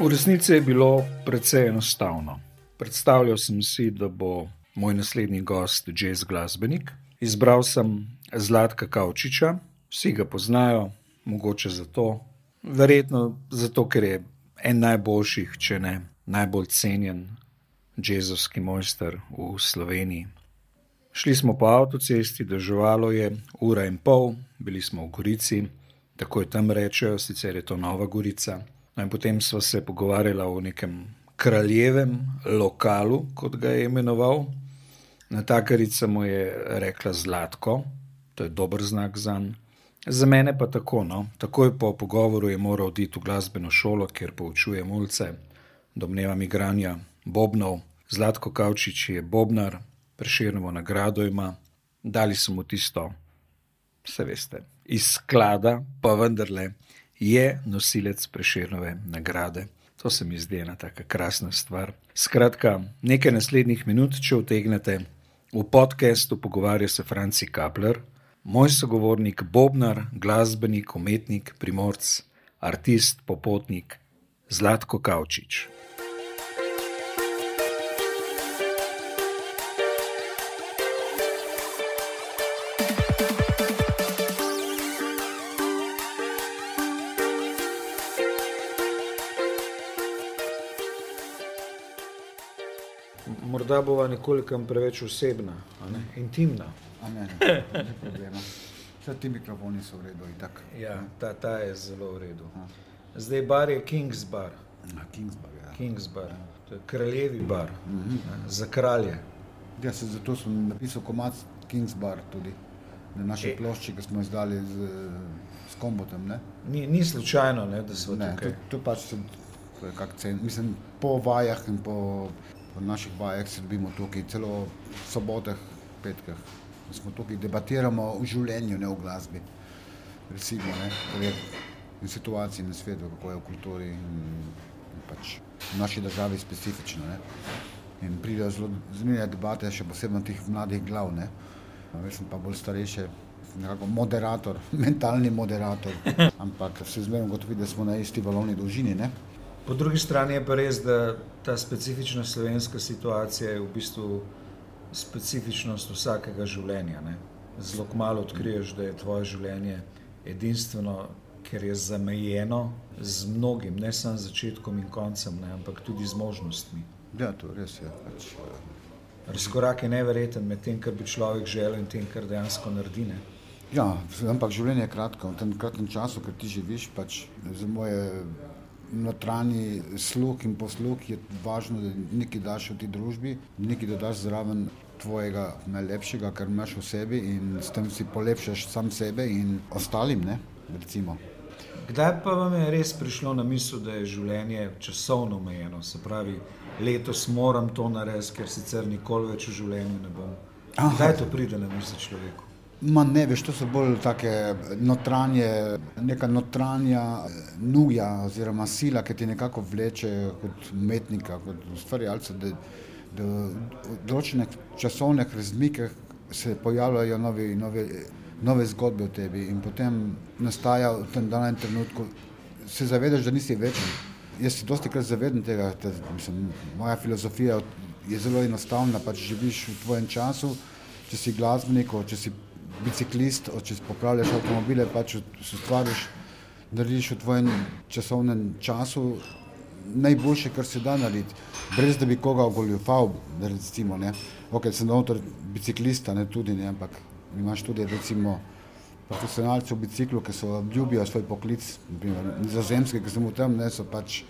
V resnici je bilo precej enostavno. Predstavljal sem si, da bo moj naslednji gost jazz glasbenik. Izbral sem Zlatka Kavčiča, vsi ga poznajo, mogoče zato, verjetno zato, ker je en najboljših, če ne najbolj cenjen jazzovski mojster v Sloveniji. Šli smo po avtocesti, deževalo je ura in pol, bili smo v Gorici, tako je tam rečejo, sicer je to Nova Gorica. No, in potem smo se pogovarjali o nekem kraljevem lokalu, kot ga je imenoval. Natakarica mu je rekla Zlatko, to je dober znak za njega. Za mene pa tako. No. Takoj po pogovoru je moral oditi v glasbeno šolo, kjer poučuje mulce, domnevam igranja Bobnov. Zlatko Kavčič je Bobnar, preširno nagrado ima, dali so mu tisto, vse veste, iz sklada, pa vendarle je nosilec preširnove nagrade. To se mi zdi ena tako krasna stvar. Skratka, nekaj naslednjih minut, če utegnete, v podkastu pogovarja se Franci Kapler, moj sogovornik, Bobnar, glasbenik, umetnik, primorc, artist, popotnik Zlatko Kavčič. Morda bova nekoliko preveč osebna, ne? intimna. Ne, ne, ne problema. Vse ti mikrofoni so v redu. Ja, ta, ta je zelo v redu. Zdaj bar je King's Bar. King's Bar, ja. King's Bar. To je kraljevi bar, mm -hmm. za kralje. Ja, se, zato sem napisal komat King's Bar tudi na naši e. plošči, ki smo izdali z, z kombotem. Ni, ni slučajno, ne, da smo ne, tukaj. To, to pač sem, kak cen, mislim, po vajah in po v naših vajah se dobimo tukaj, celo v sobotah, petkah. Smo tukaj, debatiramo o življenju, ne o glasbi. Recimo, ne, in situaciji na svetu, kako je v kulturi in, in pač v naši državi specifično. Ne. In pridejo zelo zanimive debate, še posebej teh mladih glav. Ne. Jaz sem pa bolj starejši, nekako moderator, mentalni moderator. Ampak se zmerno gotovi, da smo na isti valovni dolžini. Ne. Po drugi strani je pa res, da ta specifična slovenska situacija je v bistvu specifičnost vsakega življenja. Ne? Zelo malo odkriješ, da je tvoje življenje edinstveno, ker je zamejeno z mnogim, ne samo začetkom in koncem, ne? ampak tudi z možnostmi. Ja, to res je. Pač, Razkorak je neverjeten med tem, kar bi človek želel in tem, kar dejansko naredi. Ne? Ja, ampak življenje je kratko. V tem kratkem času, ker ti živiš, pač za moje notranji sluh in posluh je važno, da nekaj daš v tej družbi, nekaj dodaš zraven tvojega najlepšega, kar imaš v sebi in s tem si polepšaš sam sebe in ostalim. Ne, Kdaj pa vam je res prišlo na misel, da je življenje časovno omejeno? Se pravi, letos moram to narediti, ker sicer nikoli več v življenju ne bom. Kdaj to pride na misel človeku? Ma ne veš, to so bolj take notranje, neka notranja nuja oziroma sila, ki ti nekako vleče kot umetnika, kot ustvarjalca, da, da v določenih časovnih razmikah se pojavljajo nove, nove, nove zgodbe o tebi in potem nastaja v tem danem trenutku, se zavedaš, da nisi večen. Jaz se dosti krat zavedam tega, da mislim, moja filozofija je zelo enostavna, pač živiš v tvojem času, če si glasbenik, če si biciklist, če popravljaš avtomobile, pač ustvariš, narediš v tvojem časovnem času najboljše, kar se da narediti, brez da bi koga ogoljufal, recimo, ne. Ok, sem avtor biciklista, ne tudi, ne, ampak imaš tudi, recimo, profesionalce v biciklu, ki so ljubijo svoj poklic, naprimer, nizozemske, ki sem v tem, ne, so pač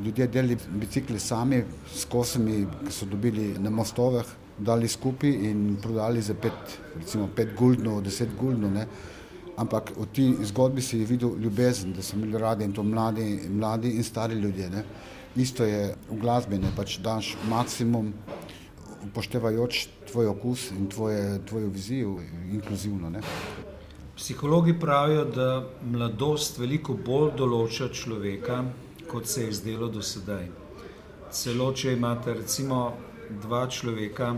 ljudje delali bicikle sami s kosami, ki so dobili na mostovih, dali skupaj in prodali za pet, recimo pet guldnov, deset guldnov. Ne. Ampak v tej zgodbi si videl ljubezen, da so imeli radi in to mladi, mladi in stari ljudje. Ne. Isto je v glasbi, ne pač daš maksimum, upoštevajoč tvoj okus in tvoje, tvojo vizijo, inkluzivno. Ne. Psihologi pravijo, da mladost veliko bolj določa človeka, kot se je zdelo do sedaj. Celo če imate recimo dva človeka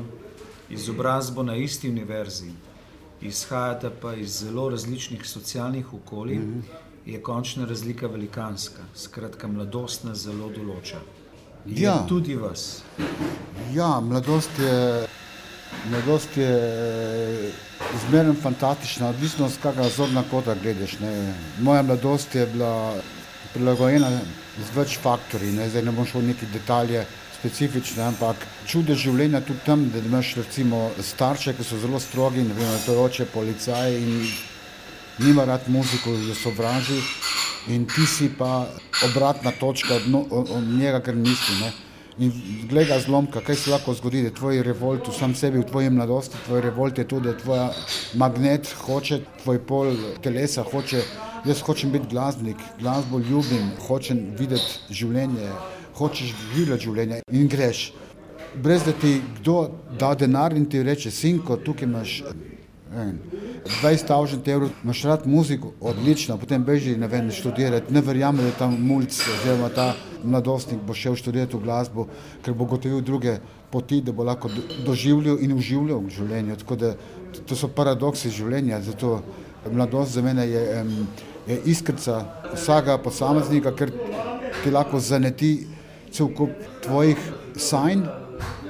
izobrazbo na isti univerzi, izhajata pa iz zelo različnih socialnih okolij, mm -hmm. je končna razlika velikanska. Skratka, mladost nas zelo določa. Je Ja. Tudi vas. Ja, mladost je, mladost je zmerno fantastična, odvisno z kakega zorna kota gledaš. Ne. Moja mladost je bila prilagojena z več faktorji, ne. zdaj ne bom šel v neki detalje specifične, ampak čude življenja tudi tam, da imaš recimo starše, ki so zelo strogi, ne vem, to je oče policaj in nima rad muziko, jo sovraži in ti si pa obratna točka od, no, od, njega, ker misli. Ne. In glej ga zlomka, kaj se lahko zgodi, da tvoj revolt v sam sebi, v tvoji mladosti, tvoj revolt je tudi, da tvoja magnet hoče, tvoj pol telesa hoče, jaz hočem biti glasbenik, glasbo ljubim, hočem videti življenje, hočeš živeti življenje in greš. Brez da ti kdo da denar in ti reče, sinko, tukaj imaš ne vem, 20.000 evrov, imaš rad muziko, odlično, potem beži ne vem, študirati, ne verjame, da je tam mulj, oziroma ta mladostnik bo šel študirati v glasbo, ker bo gotovil druge poti, da bo lahko do- doživljal in uživljal v življenju. Tako da to- so paradoksi življenja, zato mladost za mene je, je iskrica vsakega posameznika, ker ti lahko zaneti cel kup tvojih sanj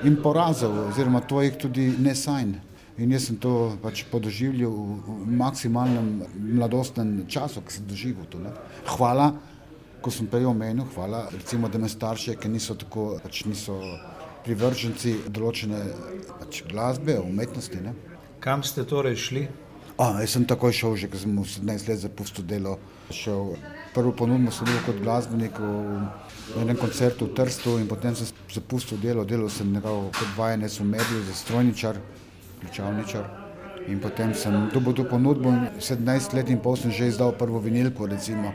in porazov, oziroma tvojih tudi nesanj. In jaz sem to pač podoživljal v, maksimalnem mladostnem času, ki sem doživel to. Ne. Hvala, ko sem prej omenil, hvala, recimo, da me starše, ki niso tako, pač niso privrženci določene pač glasbe, umetnosti. Ne. Kam ste torej šli? A, jaz sem takoj šel, že ko sem v 17 let zapustil delo. Šel. Prvo ponudbo bil kot glasbenik v enem koncertu v Trstu in potem sem zapustil delo. Delal sem nekako kot vajenec v mediju za strojničar, ključavničar. In potem sem dobil to ponudbo in 17 let in pol sem že izdal prvo vinilko, recimo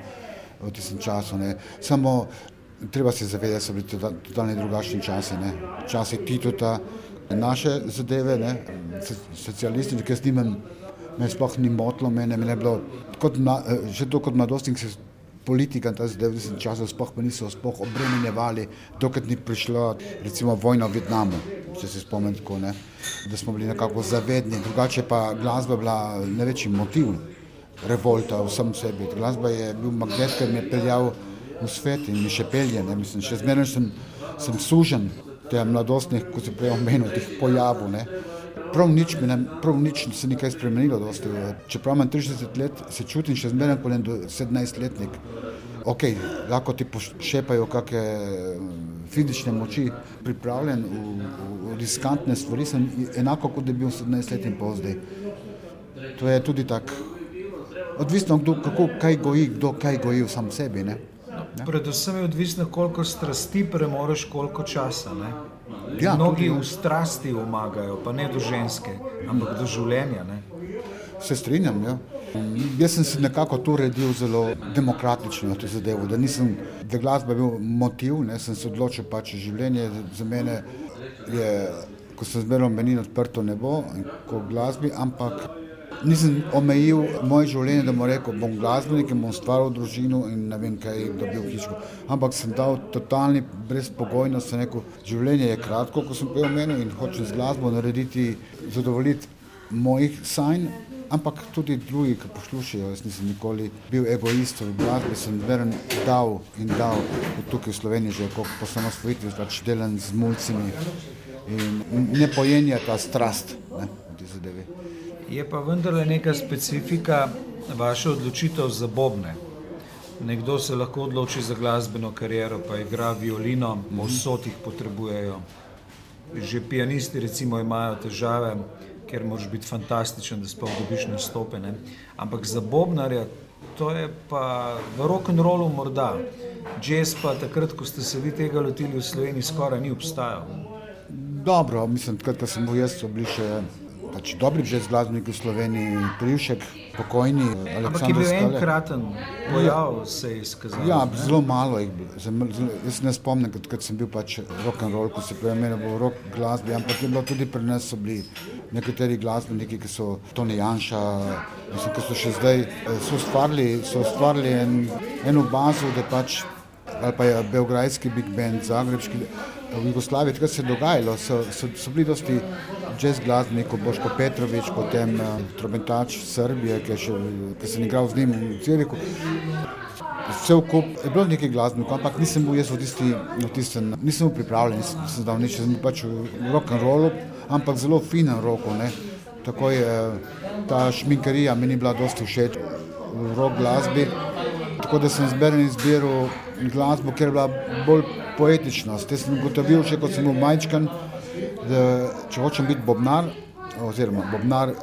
v tistem času. Ne. Samo treba se zavedati, da so bili tota- totalno drugačni časi. Ne. Časi Titota, naše zadeve, ne, so- socialistične, ki jaz nimam me sploh ni motilo, mene, mene je bilo kot eh, že to kot mladostnik se politika ta zdaj v tistem času sploh pa niso sploh obremenjevali, dokler ni prišla recimo vojna v Vietnamu, če se spomnim tako, ne, da smo bili nekako zavedni, drugače pa glasba bila največji motiv revolta v samem sebi. Glasba je bil magnet, ki me je peljal v svet in mi še pelje, ne, mislim, še zmeraj sem, sem sužen teh mladostnih, kot si prej omenil, teh pojavov. Prav nič, ne, prav nič se ni kaj spremenilo. Dosti. Čeprav imam 30 let, se čutim še zmeraj kot en do- 17-letnik. Ok, lahko ti pošepajo kakšne fizične moči, pripravljen v, v riskantne stvari, sem enako kot da bi bil 17 let in pol zdaj. To je tudi tako. Odvisno, kdo, kako, kaj goji, kdo kaj goji v sam sebi. Ne? Predvsem je odvisno, koliko strasti premoreš, koliko časa. Ne? Ja, Mnogi tudi, ja. v strasti omagajo, pa ne do ženske, ampak do življenja. Ne? Se strinjam. Ja. Jaz sem si nekako to uredil zelo demokratično, to zadevo, da nisem, da glasba je bil motiv, ne, sem se odločil pač življenje za mene je, ko sem zmeral meni odprto nebo in ko v glasbi, ampak nisem omejil moje življenje, da bom rekel, bom glasbenik in bom stvaril družino in ne vem kaj dobil hiško. Ampak sem dal totalni brezpogojnost, sem rekel, življenje je kratko, ko sem prej omenil in hočem z glasbo narediti, zadovoljiti mojih sanj, ampak tudi drugi, ki poslušajo. Jaz nisem nikoli bil egoist v glasbi, sem veren dal in dal Tudi tukaj v Sloveniji že kot po samosvojitvi, pač delam z mulcimi in ne pojenja ta strast ne, v tej zadevi. Je pa vendarle neka specifika vaše odločitev za bobne. Nekdo se lahko odloči za glasbeno kariero, pa igra violino, povsod jih potrebujejo. Že pianisti recimo imajo težave, ker moraš biti fantastičen, da sploh dobiš nastope. Ne? Ampak za bobnarja to je pa v rock'n'rollu morda. Jazz pa takrat, ko ste se vi tega lotili v Sloveniji, skoraj ni obstajal. Dobro, mislim, takrat, ko sem bil jaz, so bili še pač dobri že glasbeniki v Sloveniji, Privšek, pokojni, Ampak je bil Skale. enkraten pojav, se je izkazal. Ja, ne? zelo malo jih bilo. Zelo- zelo- Jaz se ne spomnim, kad, kad sem bil pač rock and roll, ko se prej imel rock glasbi, ampak je bilo tudi pri nas so bili nekateri glasbeniki, ki so Tony Janša, mislim, ki so še zdaj, eh, so ustvarili, so ustvarili en, eno bazo, da pač, ali pa je belgrajski big band, zagrebški, v Jugoslaviji, takrat se je dogajalo, so, so, so bili dosti jazz glasbenik Boško Petrovič, potem uh, trobentač Srbije, ki, še, ki sem igral z njim v Ciriku. Vse v kup je bilo nekaj glasbenikov, ampak nisem bil jaz v tisti, v tistem, nisem bil pripravljen, nisem, nisem dal nič, sem pač v rock and rollu, ampak zelo finen roko, ne. Tako je ta šminkarija meni bila dosti všeč v rock glasbi, tako da sem zberen izbiral glasbo, ker je bila bolj poetičnost. Jaz sem ugotovil, še kot sem bil majčkan, da če hočem biti bobnar, oziroma bobnar,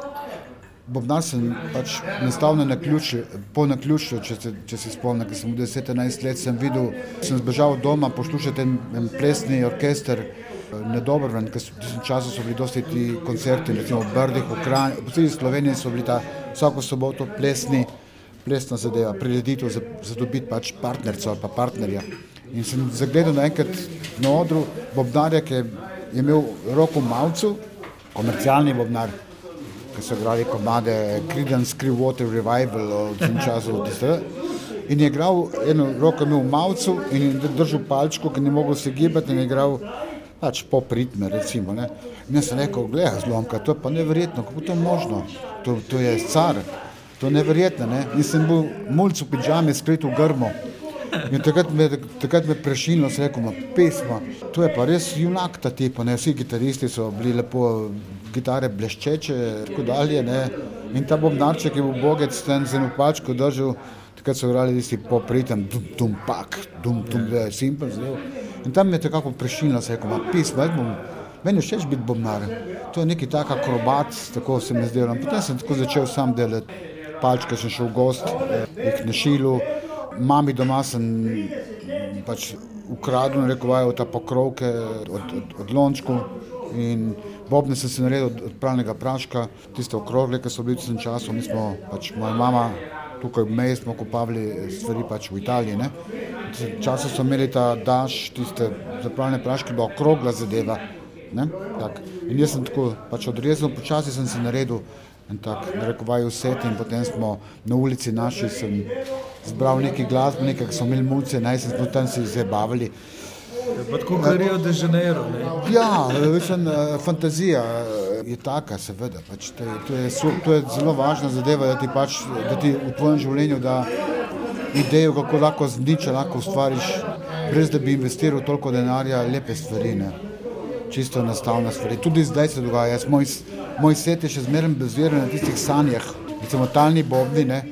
bobnar sem pač enostavno na ključ, po naključju, če, se, če se spomnim, ker sem v 10-11 let sem videl, sem zbežal doma poslušati en, en plesni orkester, Nedobroven, ker v tistem času so bili dosti ti koncerti, recimo v Brdih, v Kranju, po celih Sloveniji so bili ta vsako soboto plesni, plesna zadeva, prireditev za, za dobiti pač partnerco ali pa partnerja. In sem zagledal naenkrat na odru Bobnarja, ki je imel roko Mavcu, komercialni Bobnar, ki so igrali komade Creedence Clearwater Revival v tem času. Tiste, in je igral, eno roko v Mavcu in je držal palčko, ki ni mogel se gibati in je igral pač po ritme, recimo. Ne. In jaz sem rekel, gledaj, zlomka, to je pa neverjetno, kako to je možno, to, to je car, to je neverjetno. Ne. In sem bil mulj v pižami, skrit v grmo. In takrat me, takrat me prešilno se rekel, pesma, to je pa res junak ta tip, ne, vsi kitaristi so bili lepo, gitare bleščeče, tako dalje, ne. In ta bobnarček je bil bogec, ten z eno pačko držal, takrat so igrali tisti popritem, dum, dum, pak, dum, dum, da je simpel zdel. In tam me je takako prešilno se rekel, pesma, jaz bom, meni je všeč biti bobnar, to je neki tak akrobat, tako se mi zdelo. In potem sem tako začel sam delati, palčke sem šel v gost, jih na šilu, mami doma sem pač ukradel, rekel, vajo ta pokrovke od, od, od lončku in bobne sem se naredil od, od pralnega praška, tiste okrogle, ki so bili v tistem času, mi smo, pač moja mama tukaj v meji smo kupavali stvari pač v Italiji, ne. Času so imeli ta daš, tiste za pralne praške, bila okrogla zadeva, ne, tak. In jaz sem tako pač odrezal, počasi sem se naredil en tak, rekel, vajo set in potem smo na ulici naši, sem zbral neki glasbenike, ki so imeli mulce, naj se smo tam se zabavali. Pa tako kot Rio de Janeiro. Ne? Ja, mislim, fantazija je taka, seveda. Pač to, je, to, je, to je zelo važna zadeva, da ti, pač, da ti v tvojem življenju da idejo, kako lahko z niča lahko ustvariš, brez da bi investiral toliko denarja, lepe stvari. Ne? Čisto enostavne stvari. Tudi zdaj se dogaja. Jaz, moj, moj set je še zmeraj baziran na tistih sanjah, recimo talni bobni, ne?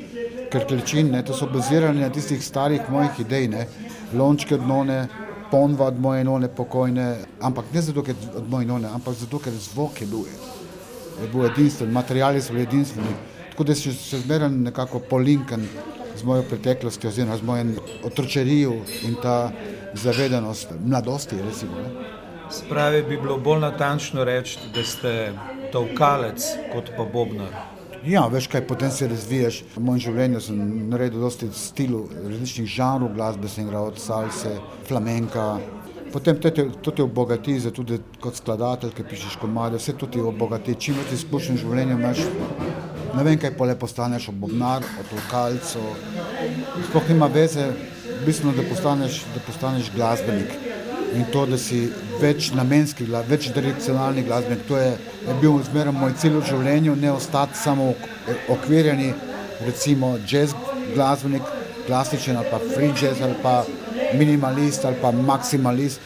Krklečin, ne? to so bazirani na tistih starih mojih idej, ne? lončke dnone, ponva od moje none pokojne, ampak ne zato, ker od moje none, ampak zato, ker zvok je bil, je bil edinstven, materiali so bili edinstveni. Tako da se še zmeraj nekako polinkan z mojo preteklostjo, oziroma z mojim otročerijo in ta zavedanost mladosti, recimo. Ne? Spravi bi bilo bolj natančno reči, da ste tovkalec kot pa bobnar. Ja, veš kaj, potem se razvijaš. V mojem življenju sem naredil dosti stilov, različnih žanrov glasbe, sem igral od salse, flamenka. Potem te, to te obogati, tudi kot skladatelj, ki pišeš komade, vse to ti obogati. Čim več izkušenj v življenju imaš, ne vem, kaj pole postaneš, obobnar, od lokalcev. Sploh nima veze, bistveno, da postaneš, da postaneš glasbenik in to, da si več namenski, več direkcionalni glasbenik. To je, je bil zmeraj moj cilj v življenju, ne ostati samo okvirjeni, recimo jazz glasbenik, klasičen ali pa free jazz ali pa minimalist ali pa maksimalist.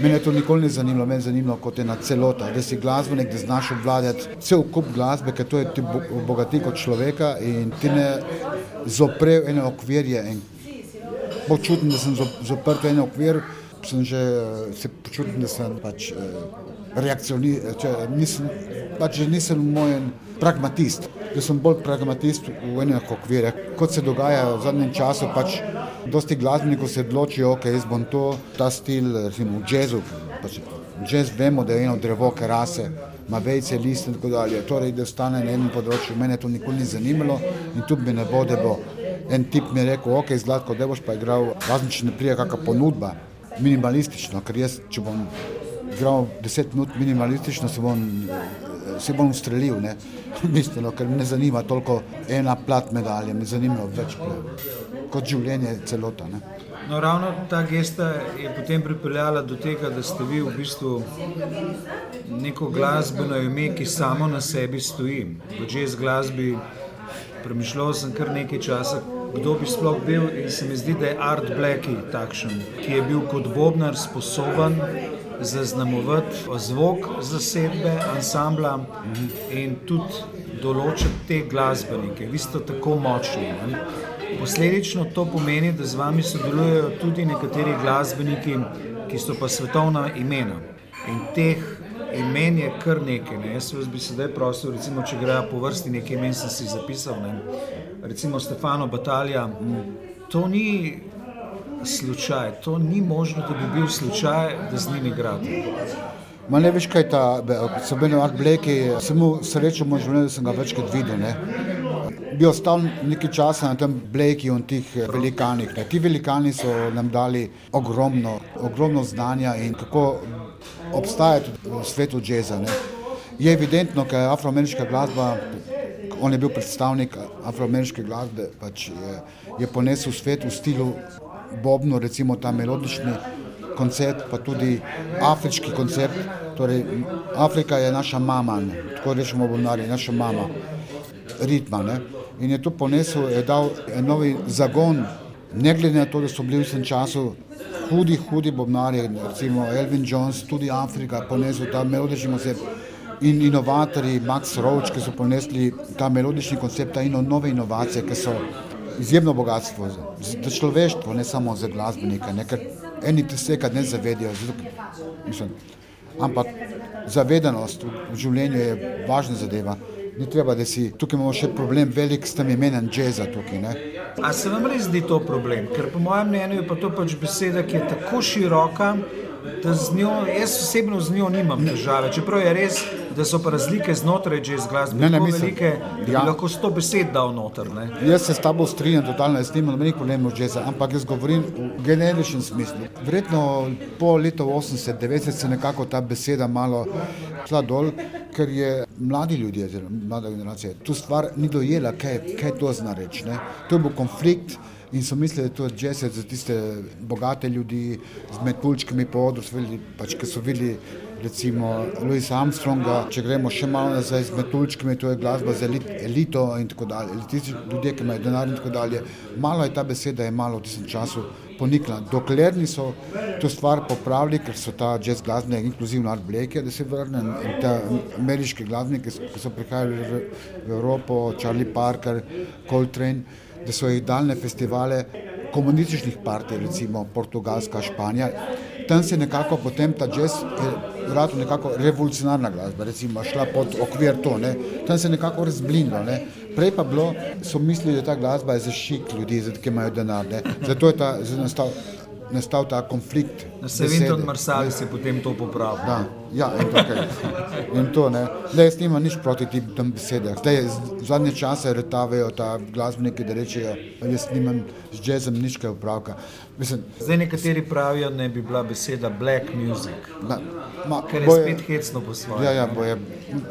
Mene to nikoli ni zanimalo, mene je zanimalo kot ena celota, da si glasbenik, da znaš obvladati cel kup glasbe, ker to je ti bogati kot človeka in ti ne zopre v ene okvirje. Počutim, da sem zaprt v ene okvirje sem že se počutil, da sem pač reakcionist, nisem, pač nisem moj pragmatist, da sem bolj pragmatist v enih okvirih. Kot se dogaja v zadnjem času, pač dosti glasbenikov se odločijo, ok, jaz bom to, ta stil, recimo v jazzu, pač jazz vemo, da je eno drevo, ki rase, ima vejce, liste in tako dalje. Torej, da stane na enem področju, mene to nikoli ni zanimalo in tudi me ne bo, da bo en tip mi rekel, ok, zlatko, da boš pa igral, važno, če ne prija kakšna ponudba minimalistično, ker jaz, če bom igral deset minut minimalistično, se bom, se bom ustrelil, Bistveno, ker me ne zanima toliko ena plat medalje, me zanima več plat. kot življenje celota. Ne. No, ravno ta gesta je potem pripeljala do tega, da ste vi v bistvu neko glasbeno ime, ki samo na sebi stoji. V jazz glasbi premišljal sem kar nekaj časa, kdo bi sploh bil in se mi zdi, da je Art Blackie takšen, ki je bil kot bobnar sposoben zaznamovati zvok zasedbe, ansambla in tudi določiti te glasbenike. Vi ste tako močni. Ne? Posledično to pomeni, da z vami sodelujejo tudi nekateri glasbeniki, ki so pa svetovna imena. In teh imen je kar nekaj. Ne. Jaz bi sedaj prosil, recimo, če grejo po vrsti nekaj imen, sem si zapisal. Ne. Recimo Stefano Batalja. To ni slučaj, to ni možno, da bi bil slučaj, da z njimi igrate. Ma ne veš, kaj ta, Sabine Art Blakey, samo srečo moj življenje, da sem ga večkrat videl. Ne. Bi ostal nekaj časa na tem Blakeyju in tih velikanih. Ne. Ti velikani so nam dali ogromno, ogromno znanja in kako obstaja tudi v svetu jazza. Ne. Je evidentno, ker je afroameriška glasba, on je bil predstavnik afroameriške glasbe, pač je, je ponesel svet v stilu Bobno, recimo ta melodični koncept, pa tudi afriški koncept. Torej, Afrika je naša mama, ne. tako rečemo bobnari, naša mama, ritma. Ne. In je to ponesel, je dal novi zagon, ne glede na to, da so bili v tem času hudi, hudi bobnari, recimo Elvin Jones, tudi Afrika, ponesel ta melodični koncept. In inovatorji, Max Roach, ki so ponesli ta melodični koncept, ta ino, nove inovacije, ki so izjemno bogatstvo za, za človeštvo, ne samo za glasbenike, ne, eni te se kad ne zavedijo. Zato, mislim, ampak zavedanost v, v življenju je važna zadeva. Ni treba, da si tukaj imamo še problem, velik s tem imenom jazza tukaj. Ne? A se vam res zdi to problem? Ker po mojem mnenju je pa to pač beseda, ki je tako široka, da z njo, jaz osebno z njo nimam težave. Čeprav je res, da so pa razlike znotraj jazz glasbe Ne, ne, tako mislim- velike, da bi ja. lahko sto besed dal noter. Ne? Jaz se s tabo strinjam totalno, jaz nimam nobenih problemov z jazza, ampak jaz govorim v generičnem smislu. Verjetno po letu 80-90 se nekako ta beseda malo šla dol, ker je mladi ljudje, mlada generacija, tu stvar ni dojela, kaj, kaj to zna reči. ne. To je bil konflikt in so mislili, da to je jazz za tiste bogate ljudi z metuljčkami po odru, pač, ki so videli recimo Louis Armstronga, če gremo še malo nazaj z metuljčkami, to je glasba za elit, elito in tako dalje, elitisti ljudje, ki imajo denar in tako dalje. Malo je ta beseda je malo v tistem času ponikla. Dokler niso to stvar popravili, ker so ta jazz glasbene inkluzivno art bleke, da se vrne in ta ameriški glasbeniki, ki so- prihajali v, v Evropo, Charlie Parker, Coltrane, da so jih dali na festivale komunističnih partij, recimo Portugalska, Španija. Tam se nekako potem ta jazz rado nekako revolucionarna glasba, recimo šla pod okvir to, ne. tam se je nekako razblinilo. Ne. Prej pa bilo, so mislili, da ta glasba je za šik ljudi, za ki imajo denar. Ne. Zato je ta, nastal, nastal ta konflikt. Na besede. Sevinton Marsalis je potem to popravil. Da, ja, in to, kaj. in to ne. Zdaj jaz nimam nič proti tem, tem besedam. Zdaj zadnje čase retavajo ta glasbeniki, da rečejo, jaz nimam z jazzom nič kaj upravka. Mislim, Zdaj nekateri pravijo, da ne bi bila beseda black music, da, ma, ker je boje- spet hecno po svoje. Ja, ja, boje,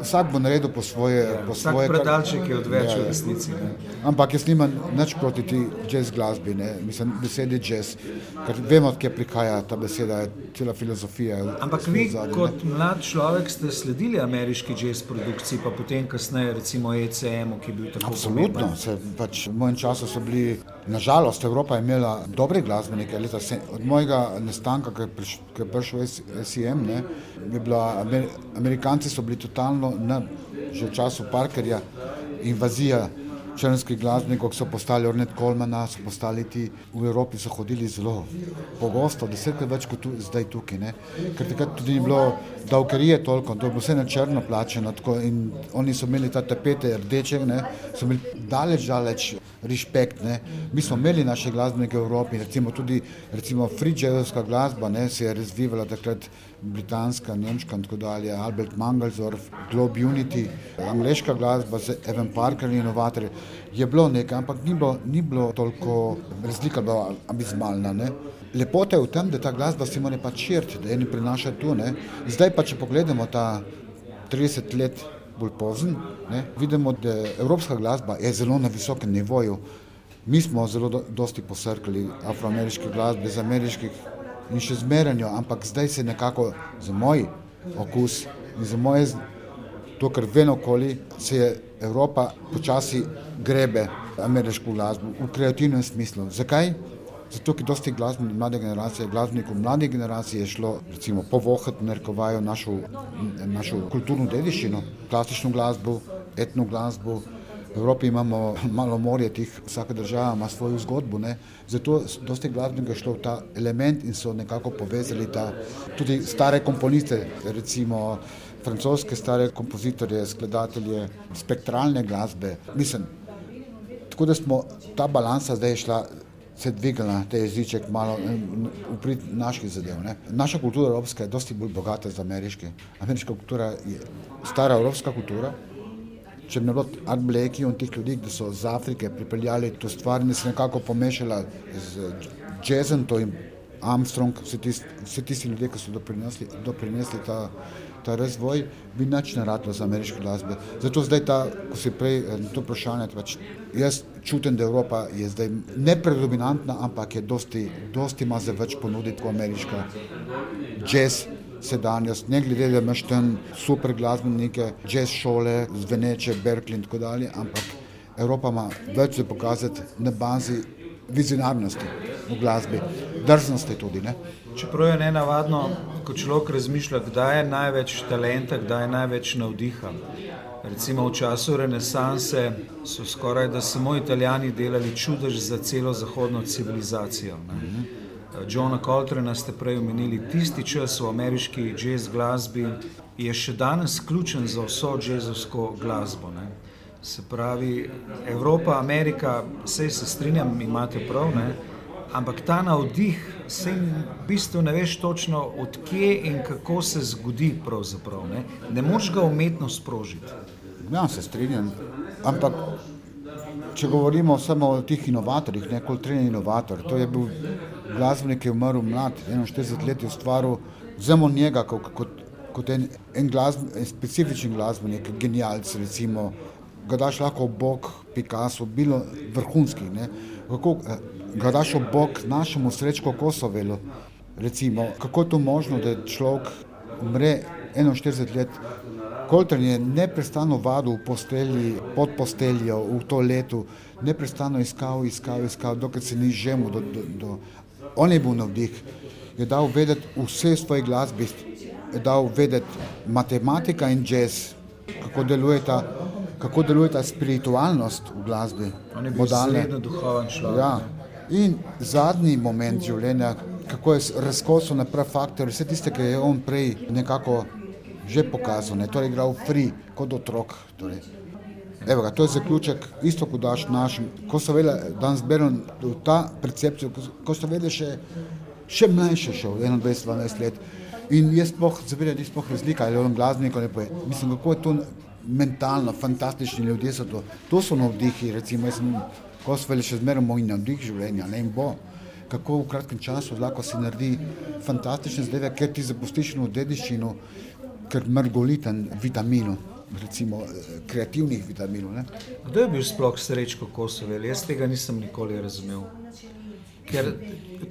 vsak bo naredil po svoje. Po Vsak svoje kar- predalček je odveč Ja, v ja. resnici. Ne. Ampak jaz nimam nič proti ti jazz glasbi, ne. mislim, besedi jazz, ker vemo, odkje prihaja ta beseda, je cela filozofija. Ampak vi zadju, ne. kot mlad človek ste sledili ameriški jazz produkciji, pa potem kasneje recimo ECM-u, ki je bil tako Absolutno, se, pač, v mojem času so bili, nažalost, Evropa je imela dobre glasbenike. Leta, se, od mojega nastanka, ko je, priš, prišel SEM, ne, je bila, Amer, Amerikanci so bili totalno, na, že v času Parkerja, invazija črnskih glasbenikov, ki so postali Ornette Colemana, so postali ti v Evropi, so hodili zelo pogosto, desetkrat več kot tu, zdaj tukaj. Ne. Ker takrat tudi ni bilo davkarije toliko, to je bilo vse na črno plačeno tako, in oni so imeli ta tapete rdeče, ne, so imeli daleč, daleč respekt. Ne. Mi smo imeli naše glasbenike v Evropi, recimo tudi recimo jazzovska glasba ne, se je razvivala takrat britanska, nemška in tako dalje, Albert Mangelsdorf, Globe Unity, angliška glasba z Evan Parker in inovatorji. Je bilo nekaj, ampak ni bilo, ni bilo toliko, razlika je bila abismalna. Ne. Lepota je v tem, da ta glasba se mora pač širiti, da eni prinaša tu. Ne. Zdaj pa, če pogledamo ta 30 let bolj pozen, ne, vidimo, da evropska glasba je zelo na visokem nivoju. Mi smo zelo do, dosti posrkali afroameriške glasbe, z ameriških in še zmeranjo, ampak zdaj se nekako za moj okus in za moje, to, kar ven okoli, se je Evropa počasi grebe ameriško glasbo v kreativnem smislu. Zakaj? Zato, ker dosti glasbenikov mlade generacije, glasbenikov mlade generacije je šlo, recimo, povohati, narekovajo našo, našo kulturno dediščino, klasično glasbo, etno glasbo. V Evropi imamo malo morje tih, vsaka država ima svojo zgodbo, ne? zato dosti glasbenikov je šlo v ta element in so nekako povezali ta, tudi stare komponiste, recimo francoske stare kompozitorje, skladatelje, spektralne glasbe. Mislim, tako da smo ta balansa zdaj šla se dvignila, te jeziček malo v prid naših zadev. Ne. Naša kultura evropska je dosti bolj bogata z ameriške. Ameriška kultura je stara evropska kultura. Če bi ne bilo Art Blakey in teh ljudi, ki so iz Afrike pripeljali to stvar in se nekako pomešala z jazzom, to jim Armstrong, vsi tisti, vsi tisti ljudje, ki so doprinesli, doprinesli ta, ta razvoj, bi nič ne radilo za ameriške glasbe. Zato zdaj ta, ko si prej eh, to vprašanje, pač jaz čutim, da Evropa je zdaj ne predominantna, ampak je dosti, dosti ima za več ponuditi kot ameriška jazz sedanjost, ne glede, da imaš tam super glasbenike, jazz šole, zveneče, Berkeley in tako dalje, ampak Evropa ima več za pokazati na bazi vizionarnosti v glasbi, drznosti tudi. Ne? Čeprav je nenavadno, ko človek razmišlja, kdaj je največ talenta, kdaj je največ navdiha. Recimo v času renesanse so skoraj da samo italijani delali čudež za celo zahodno civilizacijo. Ne? Johna Coltrana ste prej omenili, tisti čas v ameriški jazz glasbi je še danes ključen za vso jazzovsko glasbo. Ne? Se pravi, Evropa, Amerika, vse se strinjam, imate prav, ne? Ampak ta navdih, se v bistvu ne veš točno, odkje in kako se zgodi. Ne, ne moreš ga umetno sprožiti. Ja, se strinjam. Ampak, če govorimo samo o teh inovatorjih, ne kot trener inovator, to je bil glasbenik, ki je umrl mlad, 41 let je ustvaril, vzemo njega kot, kot, kot en, en, glasben, en specifičen glasbenik, genialc, recimo ga daš lahko bog Picasso, bilo vrhunski. Ne? Kako ga daš bog našemu srečko Kosovelu, recimo, kako je to možno, da človek umre 41 let, Koltren je neprestano vadil v postelji, pod posteljo, v to letu, neprestano iskal, iskal, iskal, dokler se ni žemu. Do, do, do. On je bil navdih, je dal vedeti vse svoje glasbe, je dal vedeti matematika in jazz, kako deluje ta kako deluje ta spiritualnost v glasbi. Modalno duhoven človek. Ja. In zadnji moment življenja, kako je razkosil na prav faktor, vse tiste, ki je on prej nekako že pokazal, ne, torej igral free kot otrok. Torej. Evo ga, to je zaključek, isto kot daš našim, ko so vedeli, danes berem ta percepcijo, ko so vedeli še, še mlajše še, 21-12 let. In jaz spoh, zavedam, da je spoh razlika, ali je on glasbenik, ali pa je. Mislim, kako je to mentalno, fantastični ljudje so to. To so navdihi, recimo, jaz sem Kosvel še zmeraj moj navdih življenja, ne in bo. Kako v kratkem času lahko si naredi fantastične zdaj, ker ti zapustiš eno dediščino, ker mrgoliten vitaminov, recimo kreativnih vitaminov. Ne? Kdo je bil sploh srečko Kosovel? Jaz tega nisem nikoli razumel. Ker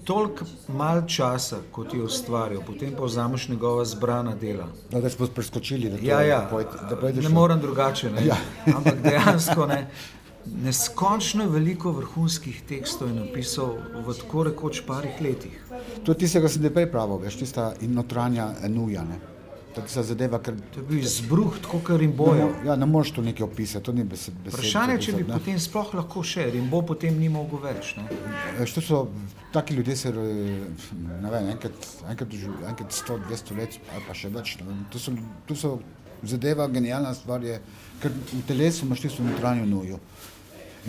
toliko malo časa, kot je ustvaril, potem pa vzameš njegova zbrana dela. Da, da smo preskočili, da, ja, ja. Pojed, da ne morem drugače. Ne? Ja. Ampak dejansko ne. Neskončno veliko vrhunskih tekstov je napisal v tako rekoč parih letih. To je tisto, kar sem te prej pravil, veš, tista notranja enuja. Ne? tako se zadeva. Ker, to je bil izbruh, tako kot Rimbo. Ne, ja, ne moreš to nekaj opisati, to ni besed. Vprašanje je, če bi ne? potem sploh lahko še, Rimbo potem ni mogel več. To so taki ljudje, se, ne vem, enkrat, enkrat, enkrat 100, 200 let ali pa še več. To so, to so zadeva, genialna stvar je, ker v telesu imaš tisto notranjo nujo.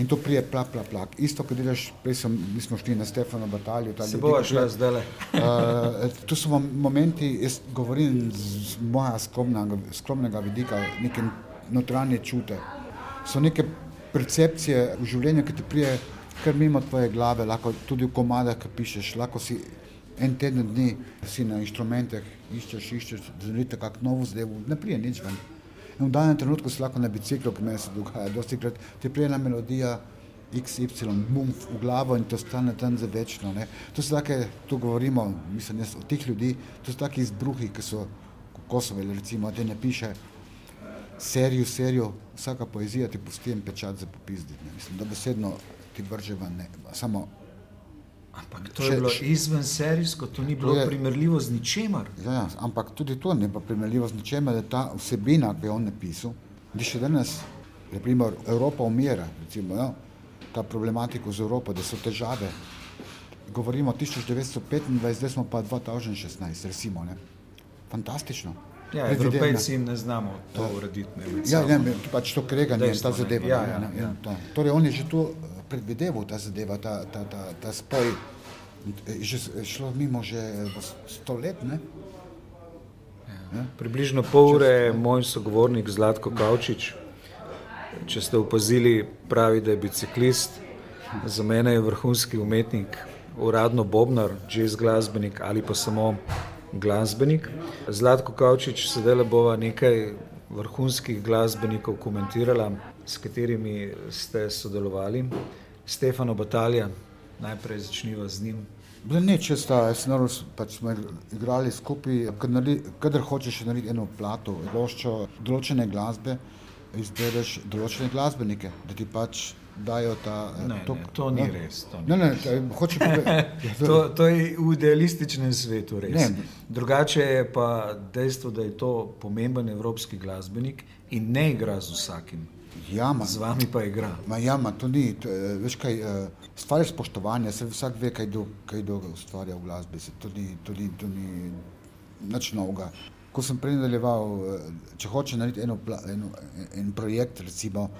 In to prije, plak, plak, plak. Isto, kot delaš, prej sem, mi smo šli na Stefano bataljo. Se bo šla zdaj le. uh, to so momenti, jaz govorim z moja skromnega, skromnega vidika, neke notranje čute. So neke percepcije v življenju, ki ti prije kar mimo tvoje glave, lahko tudi v komadah, ki pišeš, lahko si en teden dni si na inštrumentih, iščeš, iščeš, zrite kak novo zdevo, ne prije nič ven. In v danem trenutku si lahko na biciklu, ki me se dogaja, dosti krat ti prijena melodija, XY, mumf v glavo in to stane tam za večno. Ne. To so take, tu govorimo, mislim, jaz, o teh ljudi, to so taki izbruhi, ki so Kosovo, recimo, da ne piše serijo, serijo, vsaka poezija ti pusti en pečat za popizditi. Mislim, da besedno ti vrže ven, ne, samo Ampak to je bilo izven serijsko, to ni bilo je, primerljivo z ničemer. Ja, ja, ampak tudi to ni bilo primerljivo z ničemer, da je ta vsebina, ki je on napisal, da še danes, naprimer, Evropa umira, recimo, ja, ta problematika z Evropo, da so težave. Govorimo o 1925, zdaj smo pa 2016, recimo, ne. Fantastično. Ja, Evropejci ne znamo to urediti. Ja, ne, pač to kreganje, ta zadeva. Ja, ja, ja, ja. Torej, on je že to predvideval ta zadeva, ta, ta, ta, ta spoj. Že šlo mimo že sto let. Ne? Ja. Približno pol ure je moj sogovornik Zlatko Kavčič. Če ste opazili, pravi, da je biciklist, za mene je vrhunski umetnik, uradno bobnar, jazz glasbenik ali pa samo glasbenik. Zlatko Kavčič, sedaj le bova nekaj vrhunskih glasbenikov komentirala, s katerimi ste sodelovali. Stefano Batalja, najprej začniva z njim. Ne, če sta, pač smo igrali skupaj, kadar hočeš narediti eno plato, loščo, določene glasbe, izbereš določene glasbenike, da ti pač dajo ta. Ne, to, ne, to ni ne, res. To, ni. Ne, ne, hoče povedati. to, to je v idealističnem svetu res. Ne. Drugače je pa dejstvo, da je to pomemben evropski glasbenik in ne igra z vsakim. Ja, ma, z vami pa igra. Ma, ja, ma, to ni, to, veš kaj, uh, stvar je spoštovanja, se vsak ve, kaj kdo ustvarja v glasbi, se to ni, to ni, to ni nič novega. Ko sem prej nadaljeval, uh, če hoče narediti eno, eno, en projekt, recimo,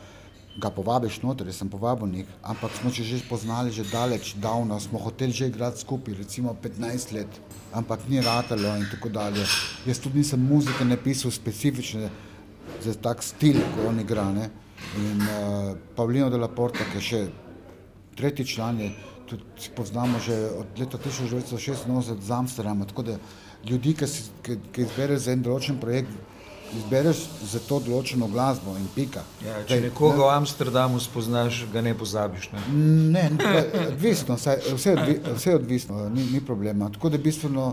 ga povabiš noter, jaz sem povabil njih, ampak smo se že poznali že daleč, davno, smo hoteli že igrati skupaj, recimo 15 let, ampak ni ratalo in tako dalje. Jaz tudi nisem muzike napisal specifične za tak stil, ko on igra, ne. In uh, Pavlino de la Porta, ki je še tretji član, je, tudi poznamo že od leta 1986 z Amsterdama. Tako da ljudi, ki, si, ki, ki izbereš za en določen projekt, izbereš za to določeno glasbo in pika. Ja, če Daj, nekoga ne, v Amsterdamu spoznaš, ga ne pozabiš. Ne, ne, ne odvisno, saj, vse, odvi, vse odvisno, ni, ni problema. Tako da bistveno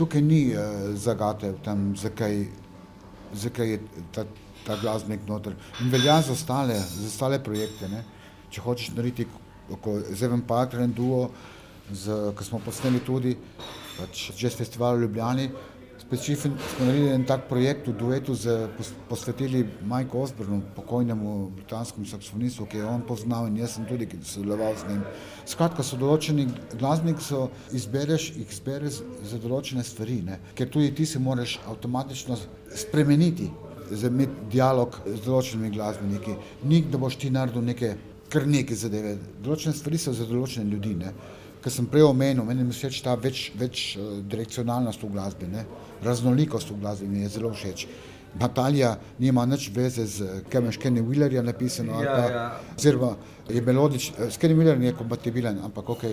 tukaj ni uh, zagate v tem, zakaj, zakaj je ta ta glasbenik noter. In velja za ostale, za ostale projekte. Ne? Če hočeš narediti, kot je Zeven Parker in Duo, ki smo posneli tudi, pač Jazz Festival v Ljubljani, specifičen smo naredili en tak projekt v duetu, z, posvetili Mike Osbornu, pokojnemu britanskemu saksofonistu, ki je on poznal in jaz sem tudi sodeloval z njim. Skratka, so določeni glasbeniki, so izbereš, jih izbereš za določene stvari, ne? ker tudi ti se moraš avtomatično spremeniti imeti dialog z določenimi glasbeniki. Nik, da boš ti naredil neke, kar neke zadeve. Določene stvari so za določene ljudi. Ne. Kar sem prej omenil, meni je všeč ta več, več uh, direkcionalnost v glasbi, ne. raznolikost v glasbi mi je zelo všeč. Natalija nima nič veze z Kevin Kenny Willerjem napisano, ja, pa, ja. oziroma je melodičen, s Kenny Willerjem je kompatibilen, ampak ok,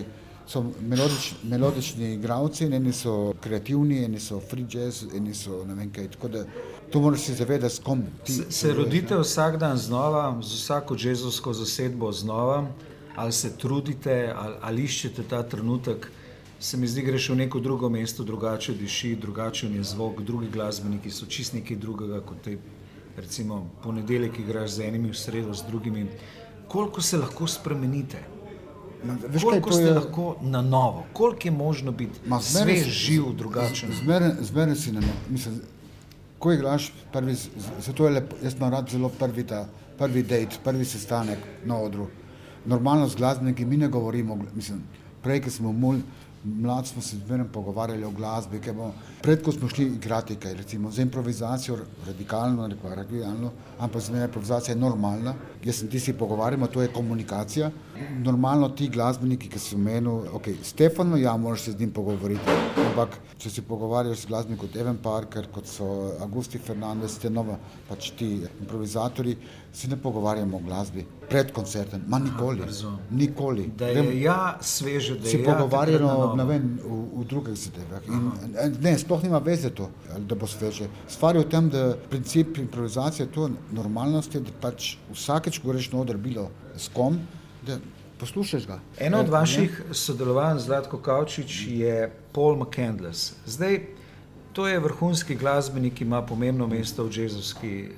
so melodič, melodični igravci, eni so kreativni, eni so free jazz, eni so ne vem kaj, tako da To moraš se zavedati, s kom ti. Se, se rodite vsak dan znova, z vsako jezovsko zasedbo znova, ali se trudite, ali, ali iščete ta trenutek. Se mi zdi, greš v neko drugo mesto, drugače diši, drugačen je zvok, drugi glasbeniki so čist nekaj drugega kot te, recimo, ponedeljek igraš z enimi, v sredo z drugimi. Koliko se lahko spremenite? Ma, veš, koliko ste je... lahko na novo, koliko je možno biti svež, živ, drugačen? Zmeraj si na novo ko igraš prvi, zato je lepo, jaz imam rad zelo prvi ta, prvi dejt, prvi sestanek na odru. Normalno z glasbeniki mi ne govorimo, mislim, prej, ki smo mul, mlad smo se zmerno pogovarjali o glasbi, ker bomo, pred ko smo šli igrati kaj, recimo, z improvizacijo, radikalno, neko radikalno, ampak za me improvizacija je normalna, jaz sem ti si pogovarjamo, to je komunikacija. Normalno ti glasbeniki, ki so menili, ok, Stefano, ja, moraš se z njim pogovoriti, ampak če si pogovarjaš z glasbenikom kot Evan Parker, kot so Augusti Fernandez, te nove, pač ti improvizatori, se ne pogovarjamo o glasbi pred koncertom, ma nikoli. Aha, nikoli. Da je Vem, ja sveže, da se ja, pogovarjamo v, v drugih zadevah. Ne, sploh nima veze to, da bo sveže. Stvar je v tem, da princip improvizacije je to normalnost, da pač vsakeč, ko greš na oder bilo s kom, Poslušaj ga. Eno od vaših sodelovanj z Zlatko Kavčič je Paul McCandless. Zdaj, to je vrhunski glasbenik, ki ima pomembno mesto v jazzovski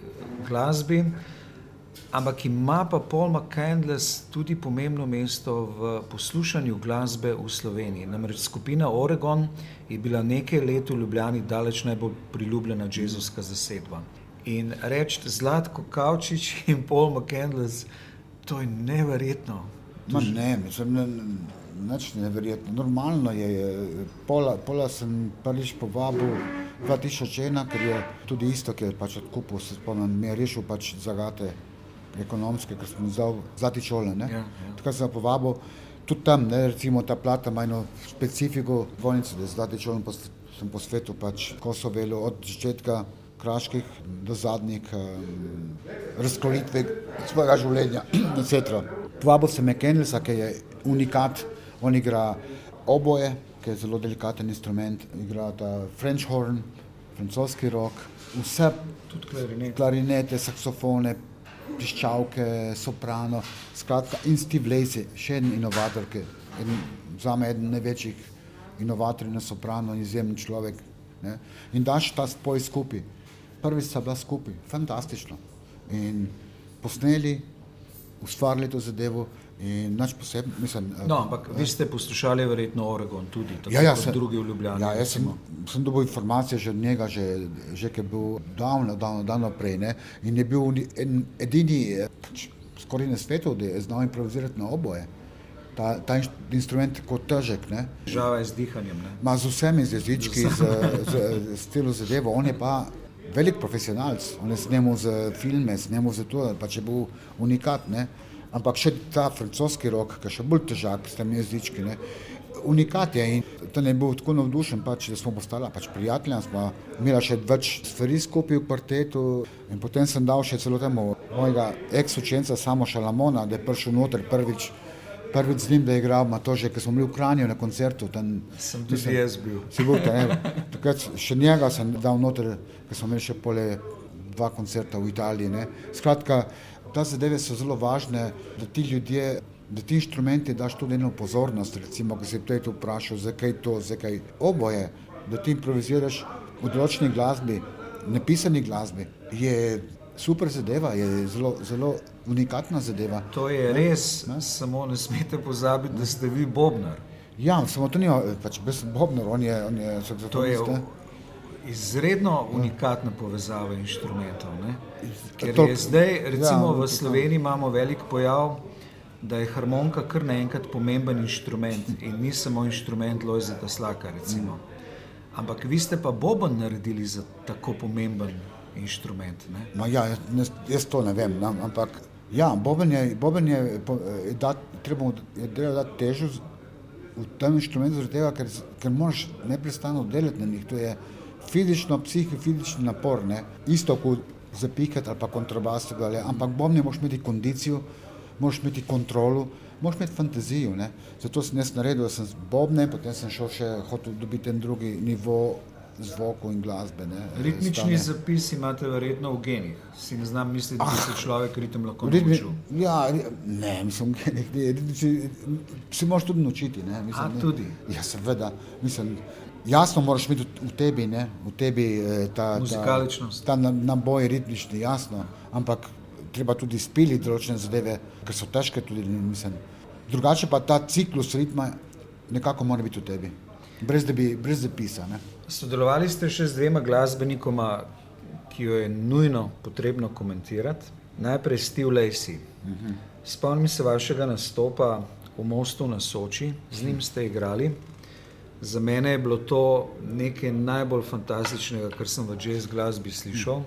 glasbi. Ampak ima pa Paul McCandless tudi pomembno mesto v poslušanju glasbe v Sloveniji. Namreč skupina Oregon je bila nekaj let v Ljubljani daleč najbolj priljubljena jazzovska zasedba. In reči Zlatko Kavčič in Paul McCandless, to je neverjetno. Ma ne, mislim, ne, neč neverjetno. Normalno je, pola, pola sem prvič povabil 2001, ker je tudi isto, ki je pač odkupil, se spomnim, mi je rešil pač zagate ekonomske, ker smo vzeli zlati čole. Ja, ja. Takrat sem povabil tudi tam, ne, recimo ta plata ima eno specifiko vojnice, da je zlati čole, pa sem po svetu pač Kosovelu od začetka kraških do zadnjih um, razkolitve svojega življenja, etc. Povabil sem McKenlesa, ki je unikat, on igra oboje, ki je zelo delikaten instrument, igra ta French horn, francoski rok, vse, tudi klarinete, klarinete saksofone, piščalke, soprano, skratka, in Steve Lacey, še en inovator, ki je za me eden največjih inovatorjev na soprano, izjemen človek. Ne? In daš ta spoj skupaj. Prvi sta bila skupaj, fantastično. In posneli, ustvarili to zadevo. In naš poseben, mislim. No, ampak vi ste poslušali verjetno Oregon tudi, tako Ja, ja, kot sem- drugi v Ljubljani. Ja, jaz sem, sem dobil informacije že od njega, že, že ki je bil davno, davno, davno prej. Ne? In je bil en, edini, eh, pač, skoraj na svetu, da je znal improvizirati na oboje. Ta, ta instrument je kot težek, ne? Težava je z dihanjem. Ne? Ma z vsemi z jezički, z, z, z celo zadevo. On je pa velik profesionalc, on je snemal za filme, snemal za to, pač je bil unikat. Ne? Ampak še ta francoski rok, ki je še bolj težak s temi jezički. Ne? Unikat je in tam je bil tako navdušen, pač, da smo postala pač prijatelja, smo imeli še več stvari skupaj v kvartetu in potem sem dal še celo temu mojega ex-učenca Samo Šalamona, da je prišel noter prvič, prvič z njim, da je igral, ima to že, ker smo bili v Kranju na koncertu. Tam, Sem tudi jaz bil. Si bil tam? Takrat še njega sem dal noter, ker smo imeli še pole dva koncerta v Italiji. Ne? Skratka, ta zadeve so zelo važne, da ti ljudje, da ti inštrumenti daš tudi eno pozornost, recimo, ko si prej tu vprašal, zakaj to, zakaj oboje, da ti improviziraš v določeni glasbi, napisani glasbi, je super zadeva, je zelo, zelo unikatna zadeva. To je res, samo ne smete pozabiti, da ste vi Bobnar. Ja, samo to ni, pač brez Bobner, on je, on je To je saksofonist. ne. izredno unikatna povezava inštrumentov. Ne? Ker je zdaj, recimo Ja, v Sloveniji imamo velik pojav, da je harmonika kar naenkrat pomemben inštrument in ni samo inštrument Lojzeta Slaka. Recimo. Ampak vi ste pa boben naredili za tako pomemben inštrument. Ne? Ma ja, jaz, jaz- to ne vem, no, ampak ja, boben je, boben je, je dat, treba je dati težo v tem inštrumentu, tega, ker, ker moraš neprestano delati na njih. To je fizično, psihofizični napor, ne? isto kot zapikati ali pa kontrabas, ali, ampak bobne moraš imeti kondicijo, moraš imeti kontrolo, moraš imeti fantazijo. Ne? Zato sem jaz naredil, da sem z bobne, potem sem šel še hotel dobiti en drugi nivo zvokov in glasbe. Ne? Ritmični Stane. zapis imate verjetno v genih. Si ne znam misliti, da se človek ritem lahko Ritmi, naučil. ja, ne, mislim, ne, ritmični, se moraš tudi naučiti. Ne, mislim, A, ne. tudi? Ja, seveda. Mislim, jasno moraš imeti v- tebi, ne, v tebi eh, ta, Muzikaličnost. ta, ta na- naboj ritmični, jasno, ampak treba tudi spiliti določene zadeve, ker so težke tudi, mislim. Drugače pa ta ciklus ritma nekako mora biti v tebi, brez, da bi, brez zapisa. Ne. Sodelovali ste še z dvema glasbenikoma, ki jo je nujno potrebno komentirati. Najprej Steve Lacey. Spomnim se vašega nastopa v Mostu na Soči, z njim ste igrali. Za mene je bilo to nekaj najbolj fantastičnega, kar sem v jazz glasbi slišal.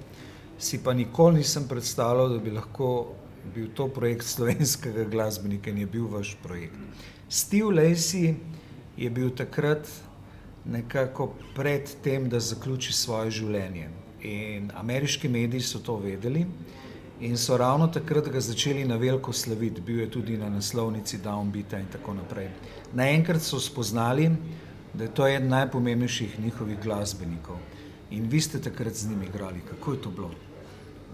Si pa nikoli nisem predstavljal, da bi lahko bil to projekt slovenskega glasbenika in je bil vaš projekt. Steve Lacey je bil takrat nekako pred tem, da zaključi svoje življenje. In ameriški mediji so to vedeli in so ravno takrat ga začeli na veliko slaviti. Bil je tudi na naslovnici Downbeata in tako naprej. Naenkrat so spoznali, da je to eden najpomembnejših njihovih glasbenikov. In vi ste takrat z njim igrali. Kako je to bilo?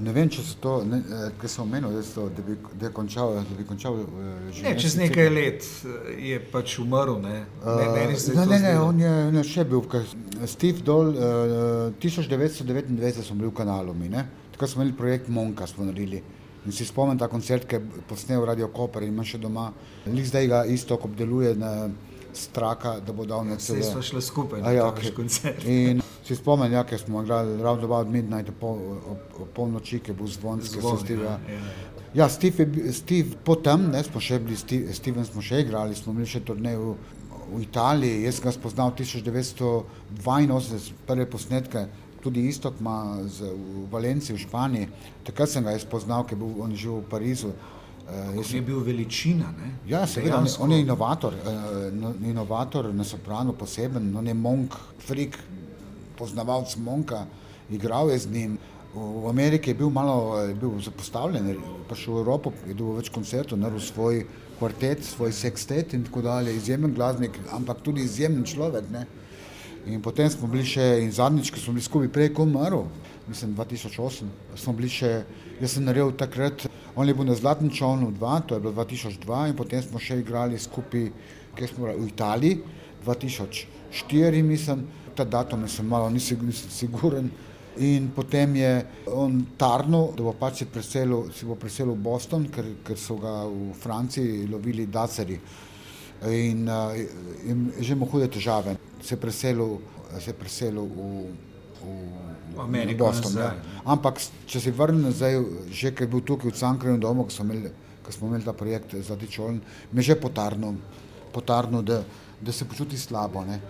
Ne vem, če so to, eh, ki so omenili, da, da, bi, da je končal, da bi končal uh, življenje. Čez nekaj cikl. let eh, je pač umrl. Ne, ne, ne, ne, ne on je ne, še bil. Steve Dol, uh, 1999 smo bili v kanalu, mi, tako smo imeli projekt Monka, smo naredili. In si spomnim ta koncert, ki je posnel Radio Koper in ima še doma. Lik zdaj ga isto obdeluje na straka, da bo dal nekaj. Vse smo šli skupaj, ja, okay. koncert. In si spomnim, ja, ker smo igrali ravno od midnight, po, polnoči, ki bil zvon, ki so Steve. Ja, ja. ja Steve, je, Steve potem, ne, smo še bili, Steve, Steven smo še igrali, smo imeli še turnej v, Italiji, jaz ga spoznal 1982, prve posnetke, tudi istok ima v Valenciji, v Španiji, takrat sem ga spoznal, ker je bil on živel v Parizu. Uh, je bil veličina. Ne? Ja, seveda, on, on je inovator, uh, inovator na soprano poseben, on je monk, frik, poznavalec Monka, igral je z njim. V Ameriki je bil malo je bil zapostavljen, pa šel v Evropo, je dobil več koncertov, naredil svoj kvartet, svoj sextet in tako dalje. Izjemen glasbenik, ampak tudi izjemen človek. Ne? In potem smo bili še, in zadnjič, ko smo bili skupaj, prej kot umrl, mislim 2008, smo bili še, jaz sem naredil takrat, on je bil na Zlatnem čovnu 2, to je bilo 2002, in potem smo še igrali skupaj, kjer smo v Italiji, 2004, mislim ta datum, sem malo nisem, nisem siguren. In potem je on tarnil, da bo pač se preselil, se bo preselil v Boston, ker, ker so ga v Franciji lovili daceri. In, uh, in že ima hude težave. Se je preselil, se je preselil v, v, v Ameriko, Boston. Ja. Ampak če se vrne nazaj, že ker je bil tukaj v Cankraju domu, ko smo imeli, ko smo imeli ta projekt za Dičoln, me je že potarnil, potarnil da, da se počuti slabo. Ne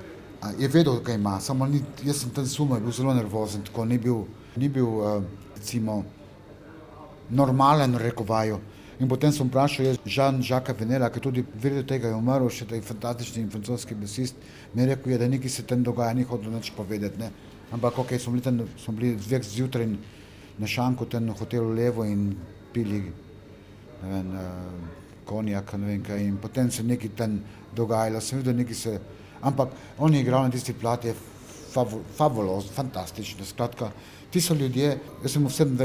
je vedel, kaj ima, samo ni, jaz sem tam sumil, bil zelo nervozen, tako ni bil, ni bil uh, recimo, normalen, rekovaju. In potem sem vprašal, je Žan Žaka Venela, ki tudi vedel tega je umrl, še ta fantastični francoski basist, mi je rekel, je, da nekaj se tam dogaja, ni hodil nič povedati. Ne. Ampak ok, smo bili tam, smo bili zvek zjutraj na šanku, tam na hotelu Levo in pili, vem, uh, konjak, ne vem kaj, in potem se nekaj tam dogajalo, sem videl, nekaj se ampak on je igral na tisti plati, je fabulozen, fantastičen. Skratka, ti so ljudje, jaz sem 27,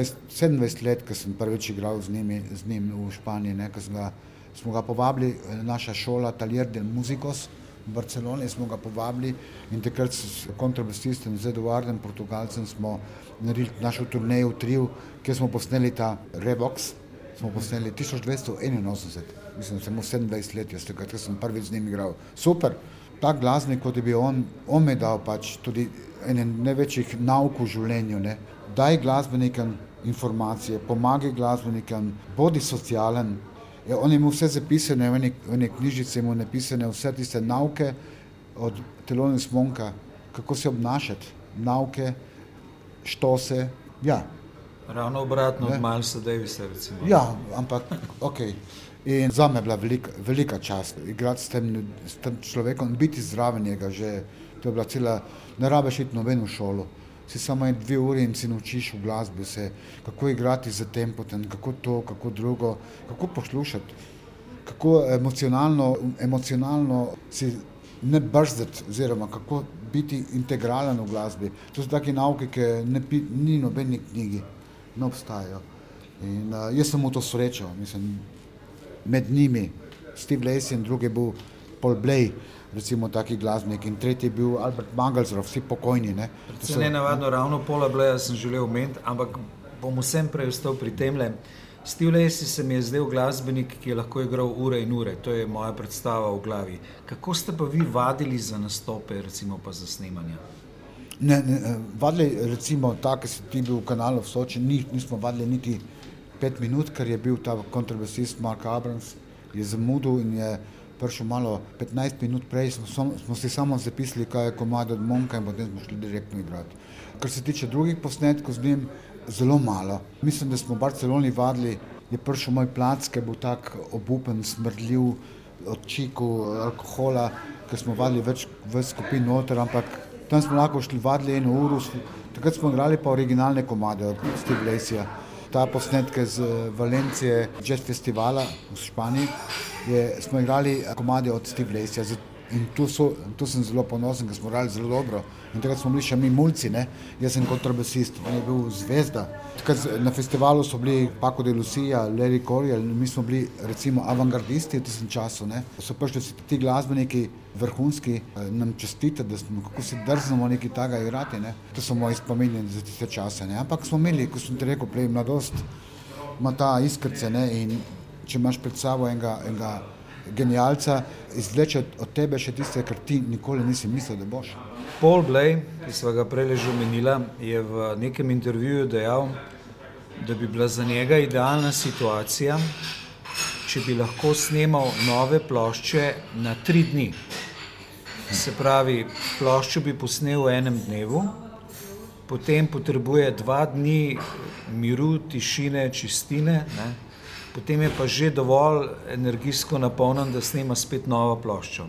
27 let, ko sem prvič igral z, njimi, z njim v Španiji, ne, ga, smo ga povabili, naša šola Talier del Musicos v Barceloni, smo ga povabili in takrat s kontrabasistom, z Eduardom Portugalcem smo naredili našo turnejo v Triu, kjer smo posneli ta Revox, smo posneli 1281, mislim, samo 27 let, jaz takrat sem prvič z njim igral. Super! tak glasnik, kot je bil on, on mi dal pač tudi ene največjih nauk v življenju. Ne. Daj glasbenikom informacije, pomagaj glasbenikom, bodi socialen. Ja, on je imel vse zapisane v eni knjižici, imel napisane vse tiste nauke od telone smonka, kako se obnašati, nauke, što se. Ja. Ravno obratno ne. od Malsa Davisa. Recimo. Ja, ampak ok. In za me je bila velika, velika čast igrati s tem, s tem človekom, biti zraven njega. Že, to je bila cela, ne rabiš iti nobeno šolo. Si samo dve uri in si naučiš v glasbi, se, kako igrati za tempo, kako to, kako drugo, kako poslušati, kako emocionalno, emocionalno si ne brzdati, oziroma kako biti integralen v glasbi. To so take nauke, ki ne, ni nobeni knjigi, ne obstajajo. In uh, jaz sem v to srečal, mislim, med njimi Steve Lacey in drugi bil Paul Blay, recimo taki glasbenik in tretji bil Albert Mangalsrov, vsi pokojni. Ne, so, ne navadno, ravno Paula Blaya sem želel omeniti, ampak bom vsem prej ostal pri tem le. Steve Lacey se mi je zdel glasbenik, ki je lahko igral ure in ure, to je moja predstava v glavi. Kako ste pa vi vadili za nastope, recimo pa za snemanje? Ne, ne, eh, vadili, recimo, tako, ki si ti bil v kanalu v Soči, ni, nismo vadili niti pet minut, ker je bil ta kontrabasist Mark Abrams, je zamudil in je prišel malo 15 minut prej, smo, smo si samo zapisali, kaj je komaj od Monka in potem smo šli direktno igrati. Kar se tiče drugih posnetkov z njim, zelo malo. Mislim, da smo v Barceloni vadili, je prišel moj plac, ki je bil tak obupen, smrdljiv od čiku, alkohola, ker smo vadili več skupin noter, ampak tam smo lahko šli vadili eno uro, takrat smo igrali pa originalne komade od Steve Laceyja ta posnetek z Valencije, Jazz Festivala v Španiji, je, smo igrali komade od Steve Laceyja. In tu, so, tu sem zelo ponosen, ker smo igrali zelo dobro. In takrat smo bili še mi mulci, ne? jaz sem kontrabasist, on je bil zvezda. Takrat na festivalu so bili Paco de Lucia, Larry Coryell, mi smo bili recimo avangardisti v tistem času. Ne? So prišli ti glasbeniki vrhunski, eh, nam čestite, da smo kako se drznemo nekaj takega igrati. Ne? To so moji spomini za tiste čase. Ne? Ampak smo imeli, ko sem ti rekel, prej mladost, ima ta iskrce ne? in če imaš pred sabo enega, enega genialca, izvleče od tebe še tiste, kar ti nikoli nisi mislil, da boš. Paul Blay, ki smo ga prej že omenili, je v nekem intervjuju dejal, da bi bila za njega idealna situacija, če bi lahko snemal nove plošče na tri dni. Se pravi, ploščo bi posnel v enem dnevu, potem potrebuje dva dni miru, tišine, čistine. Ne? Potem je pa že dovolj energijsko napolnjen, da snema spet novo ploščo.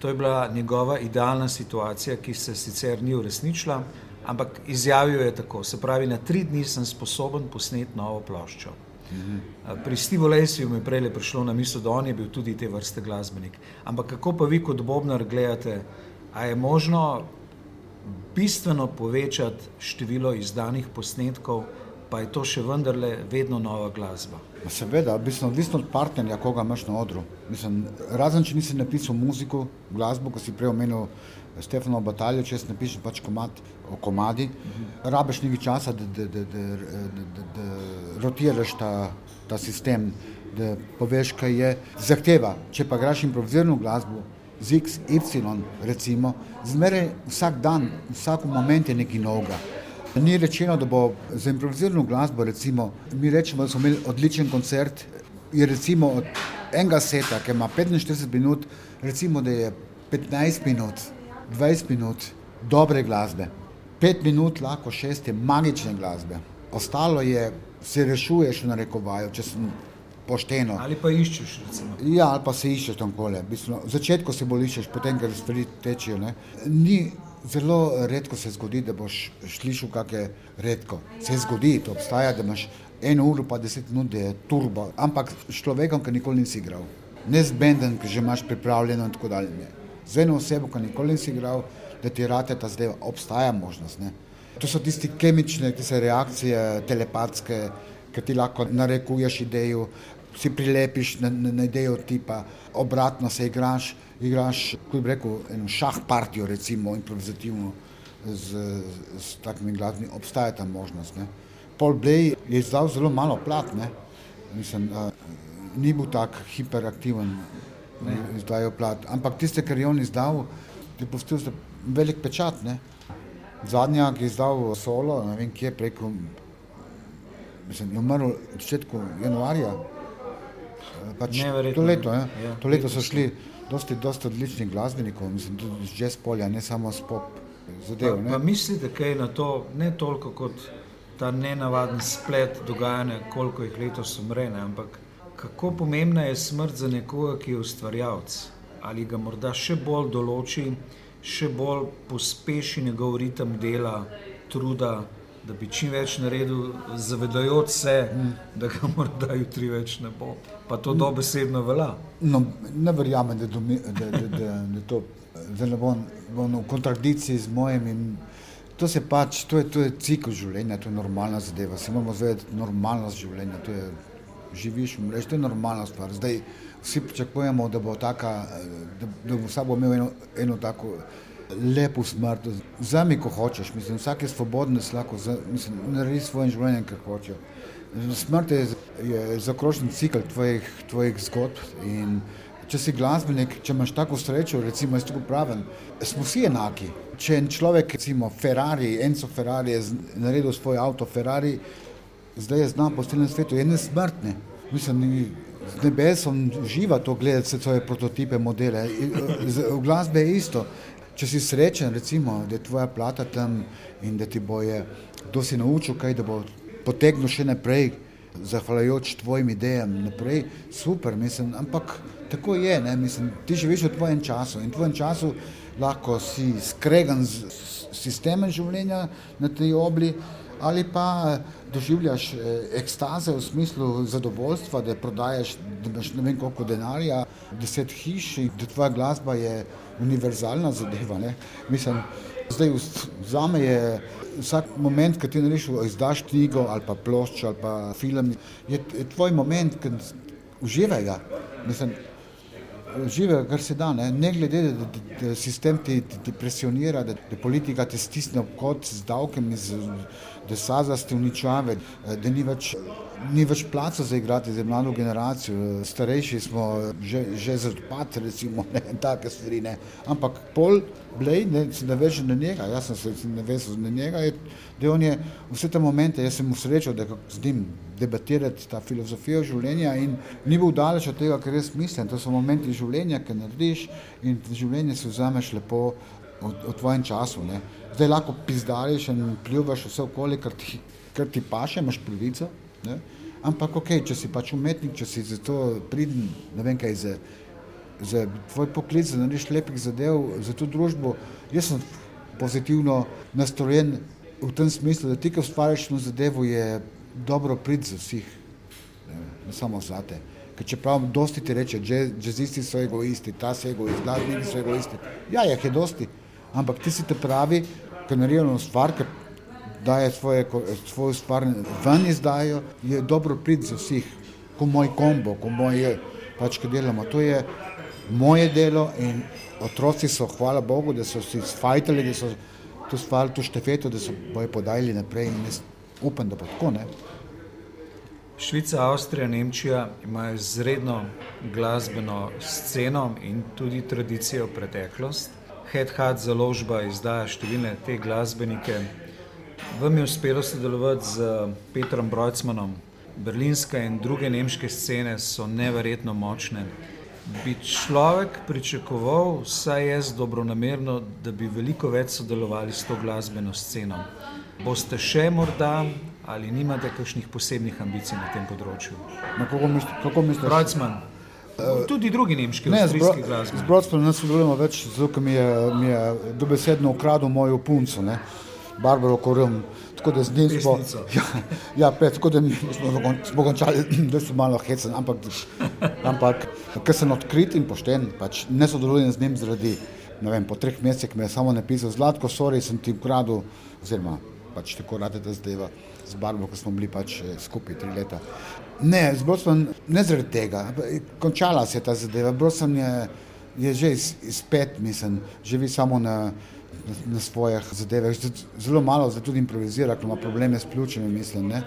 To je bila njegova idealna situacija, ki se sicer ni uresničila, ampak izjavil je tako, se pravi, na tri dni sem sposoben posneti novo ploščo. Mhm. Pri Stevu Laceyju mi je prej prišlo na misel, da on je bil tudi te vrste glasbenik. Ampak kako pa vi kot Bobnar gledate, a je možno bistveno povečati število izdanih posnetkov, pa je to še vendarle vedno nova glasba? Seveda, odvisno od partnerja, koga imaš na odru. Mislim, razen če nisi napisal muziko, glasbo, ko si prej omenil Stefano Bataljo, če si napišeš pač komad o komadi, mhm. rabeš nekaj časa, da, da, da, da, da, da, da rotiraš ta, ta sistem, da poveš, kaj je zahteva. Če pa graš improvizirano glasbo, z X, Y, recimo, zmeraj vsak dan, vsak moment je nekaj novega. Ni rečeno, da bo za improvizirano glasbo, recimo, mi rečemo, da smo imeli odličen koncert. Je recimo od enega seta, ki ima 45 minut, recimo, da je 15 minut, 20 minut dobre glasbe, 5 minut, lahko 6 je magične glasbe. Ostalo je, se rešuješ na rekovaju, če sem pošteno. Ali pa iščeš, recimo. Ja, ali pa se iščeš tam kole. V začetku se bolj iščeš, potem, ker stvari tečejo. Ne? Ni Zelo redko se zgodi, da boš slišal kakšne redko. Se zgodi, to obstaja, da imaš eno uro pa deset minut, da je turbo. Ampak s človekom, ki nikoli nisi igral, ne z bendom, ki že imaš pripravljeno in tako dalje. Z eno osebo, ki nikoli nisi igral, da ti rate ta zdaj obstaja možnost. Ne. To so tisti kemične, tiste reakcije, telepatske, ki ti lahko narekuješ idejo, si prilepiš na, na, na idejo tipa, obratno se igraš igraš, kot bi rekel, eno šah partijo, recimo improvizativno z, z takimi glasbami, obstaja ta možnost. Ne. Paul Blay je izdal zelo malo plat, ne. Mislim, a, ni bil tak hiperaktiven, ne, izdajo plat, ampak tiste, kar je on izdal, je postil velik pečat, ne. Zadnja, ki je izdal solo, ne vem kje, preko, mislim, je umrl v začetku januarja, pač to leto, ja. to leto so šli, dosti, dosti odličnih glasbenikov, mislim, tudi iz jazz polja, ne samo s pop zadev. Pa, pa mislite, kaj na to, ne toliko kot ta nenavaden splet dogajanja, koliko jih letos umre, ampak kako pomembna je smrt za nekoga, ki je ustvarjalec, ali ga morda še bolj določi, še bolj pospeši njegov ritem dela, truda, da bi čim več naredil, zavedajoč se, mm. da ga morda jutri več ne bo. Pa to dobesedno velja. No, ne verjamem, da, da, da, da, da, da to da ne bom, bom v kontradikciji z mojim. In, to se pač, to je, to je cikl življenja, to je normalna zadeva. Se moramo zavedati, normalnost življenja, to je živiš, umreš, to je normalna stvar. Zdaj vsi pričakujemo, da bo taka, da, da bo vsak imel eno, eno tako lepo smrt. Vzemi, ko hočeš, mislim, vsak je svoboden, da se lahko naredi svoje življenje, kar hoče. Smrt je, je zakrožen cikl tvojih, tvojih zgodb. Če si glasbenik, če imaš tako srečo, recimo, jaz tako pravim, smo vsi enaki. Če en človek, recimo Ferrari, Enzo Ferrari, je naredil svoj avto, Ferrari, zdaj je znan po celem svetu, je nesmrtni. Mislim, z nebesom živa to gledati, vse svoje prototipe, modele. V glasbi je isto. Če si srečen, recimo, da je tvoja plata tam in da ti boje, kdo si naučil kaj, da bo potegnil še naprej, zahvaljujoč tvojim idejam, naprej, super, mislim, ampak tako je, ne, mislim, ti živiš v tvojem času in v tvojem času lahko si skregan z sistemom življenja na tej obli, ali pa doživljaš ekstaze v smislu zadovoljstva, da prodajaš, da imaš ne vem koliko denarja, deset hiš in da tvoja glasba je univerzalna zadeva. Ne? Mislim, zdaj za me je vsak moment, ki ti narediš, izdaš knjigo ali pa ploščo ali pa film, je, je tvoj moment, ki uživaj ga. Mislim, žive, kar se da, ne, ne glede, da, da, da sistem ti, ti, ti presionira, da, da politika te stisne kot z davkem, iz, da sazasti uničave, da ni več, ni več placa za igrati za mlado generacijo. Starejši smo že, že za odpad, recimo, ne, take stvari, ne. Ampak pol, blej, ne, se naveže na njega, jaz sem se navezal na njega, je, da on je vse te momente, jaz sem mu srečal, da z njim debatirati ta filozofijo življenja in ni bil daleč od tega, kar jaz mislim. To so momenti življenja, ki narediš in življenje si vzameš lepo v tvojem času. Ne. Zdaj lahko pizdariš in pljuvaš vse okoli, kar ti, kar ti paše, imaš pravico. Ne. Ampak ok, če si pač umetnik, če si za to pridn, ne vem kaj, za, za tvoj poklic, da narediš lepih zadev za to družbo, jaz sem pozitivno nastrojen v tem smislu, da ti, ki ustvarjaš na zadevo, je dobro prid za vseh, ne samo za te. Ker čeprav dosti ti reče, džezisti so egoisti, ta so egoisti, glasbeniki so egoisti. Ja, jih je dosti, ampak ti si te pravi, naredijo stvar, ki daje svoje, svojo stvar ven izdajo, je dobro prid za vseh, ko moj kombo, ko moj pač, ki delamo. To je moje delo in otroci so, hvala Bogu, da so si sfajtali, da so to stvar, to štefeto, da so bojo podajali naprej in jaz upam, da bo tako. Ne? Švica, Avstrija, Nemčija imajo izredno glasbeno sceno in tudi tradicijo preteklost. Headhut založba izdaja številne te glasbenike. Vam je uspelo sodelovati z Petrom Brojcmanom. Berlinska in druge nemške scene so neverjetno močne. Bi človek pričakoval, vsaj jaz dobronamerno, da bi veliko več sodelovali s to glasbeno sceno. Boste še morda ali nimate kakšnih posebnih ambicij na tem področju? Na kogo misliš? Kako misliš? Brojcman. Tudi drugi nemški avstrijski glasbeniki. Z Brojcmanom ne sodelujemo več, zato mi je, mi je dobesedno ukradel mojo punco, ne? Barbaro Korum. Tako da z njim smo, ja, ja, pet, tako da smo, smo končali, da so malo hecen, ampak, ampak ker sem odkrit in pošten, pač ne sodelujem z njim zaradi, ne vem, po treh mesecih me je samo napisal, Zlatko, sorry, sem ti ukradel, oziroma pač tako rade da zdaj z barvo, ko smo bili pač skupaj tri leta. Ne, z Brosman, ne zaradi tega, končala se je ta zadeva, Brosman je, je že iz, izpet, mislim, živi samo na, na, na svojih zadevah, zelo malo zdaj tudi improvizira, ker ima probleme s pljučami, mislim, ne.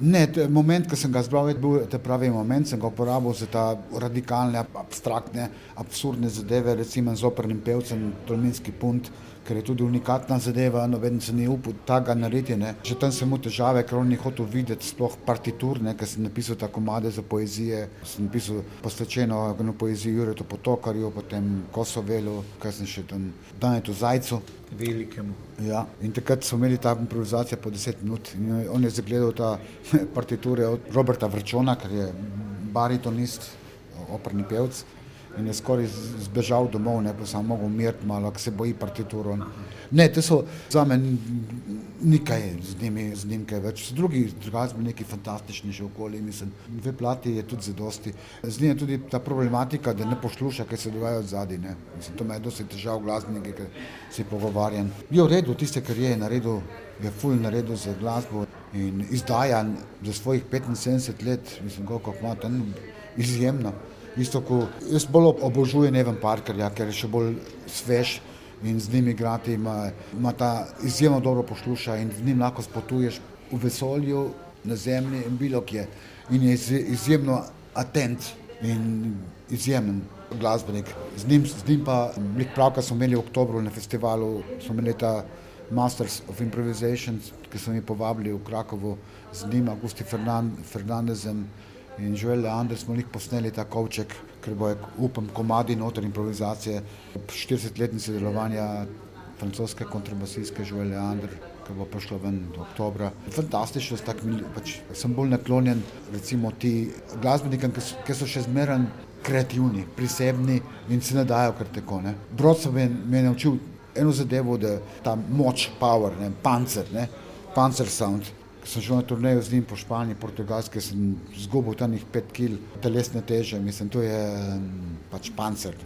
Ne, moment, ko sem ga zbral, je bil ta pravi moment, sem ga uporabil za ta radikalne, abstraktne, absurdne zadeve, recimo z opernim pevcem, Tolminski punt, ker je tudi unikatna zadeva, noben se ni upal tega narediti. Ne. Že tam sem imel težave, ker on ni hotel videti sploh partitur, ne, ker sem napisal ta komade za poezije, sem napisal posvečeno na poezijo Juretu Potokarju, potem Kosovelu, ker sem še tam Danetu Zajcu. Velikemu. Ja, in takrat smo imeli ta improvizacija po deset minut. In on je zagledal ta partiture od Roberta Vrčona, ker je baritonist, operni pevc in je skoraj zbežal domov, ne pa samo mogel umiriti malo, ker se boji partituro. Ne, te so za me nekaj z njimi, z njim kaj več. So drugi glasbeniki fantastični že okoli, mislim, dve plati je tudi zadosti. Z njim je tudi ta problematika, da ne posluša, kaj se dogaja od zadaj, ne. Mislim, to me je dosti težav glasbeniki, ker si pogovarjan. Je v redu, tiste, kar je naredil, je ful naredil za glasbo in izdajan za svojih 75 let, mislim, koliko ima tam izjemno. Isto, ko jaz bolj obožujem Evan Parkerja, ker je še bolj svež in z njim igrati ima, ima ta izjemno dobro posluša in z njim lahko spotuješ v vesolju, na zemlji in bilo kje. In je izjemno atent in izjemen glasbenik. Z njim, z njim pa, pravkar smo imeli v oktobru na festivalu, smo imeli ta Masters of Improvisation, ki so mi povabili v Krakovu z njim, Augusti Fernandezem in Joel Leander smo jih posneli ta kovček, ker bo, upam, komadi noter improvizacije, 40-letnice delovanja francoske kontrabasijske Joel Leander, ki bo prišlo ven do oktobra. Fantastično, tak, pač, sem bolj naklonjen recimo ti glasbenikom, ki so še zmeren kreativni, prisebni in se ne dajo kar tako. Brod sem me naučil eno zadevo, da ta moč, power, ne, pancer, ne, pancer sound. Sem šel na turnejo z njim po Španiji, Portugalski, sem zgubil tam nekaj pet kil telesne teže, mislim, to je pač pancer.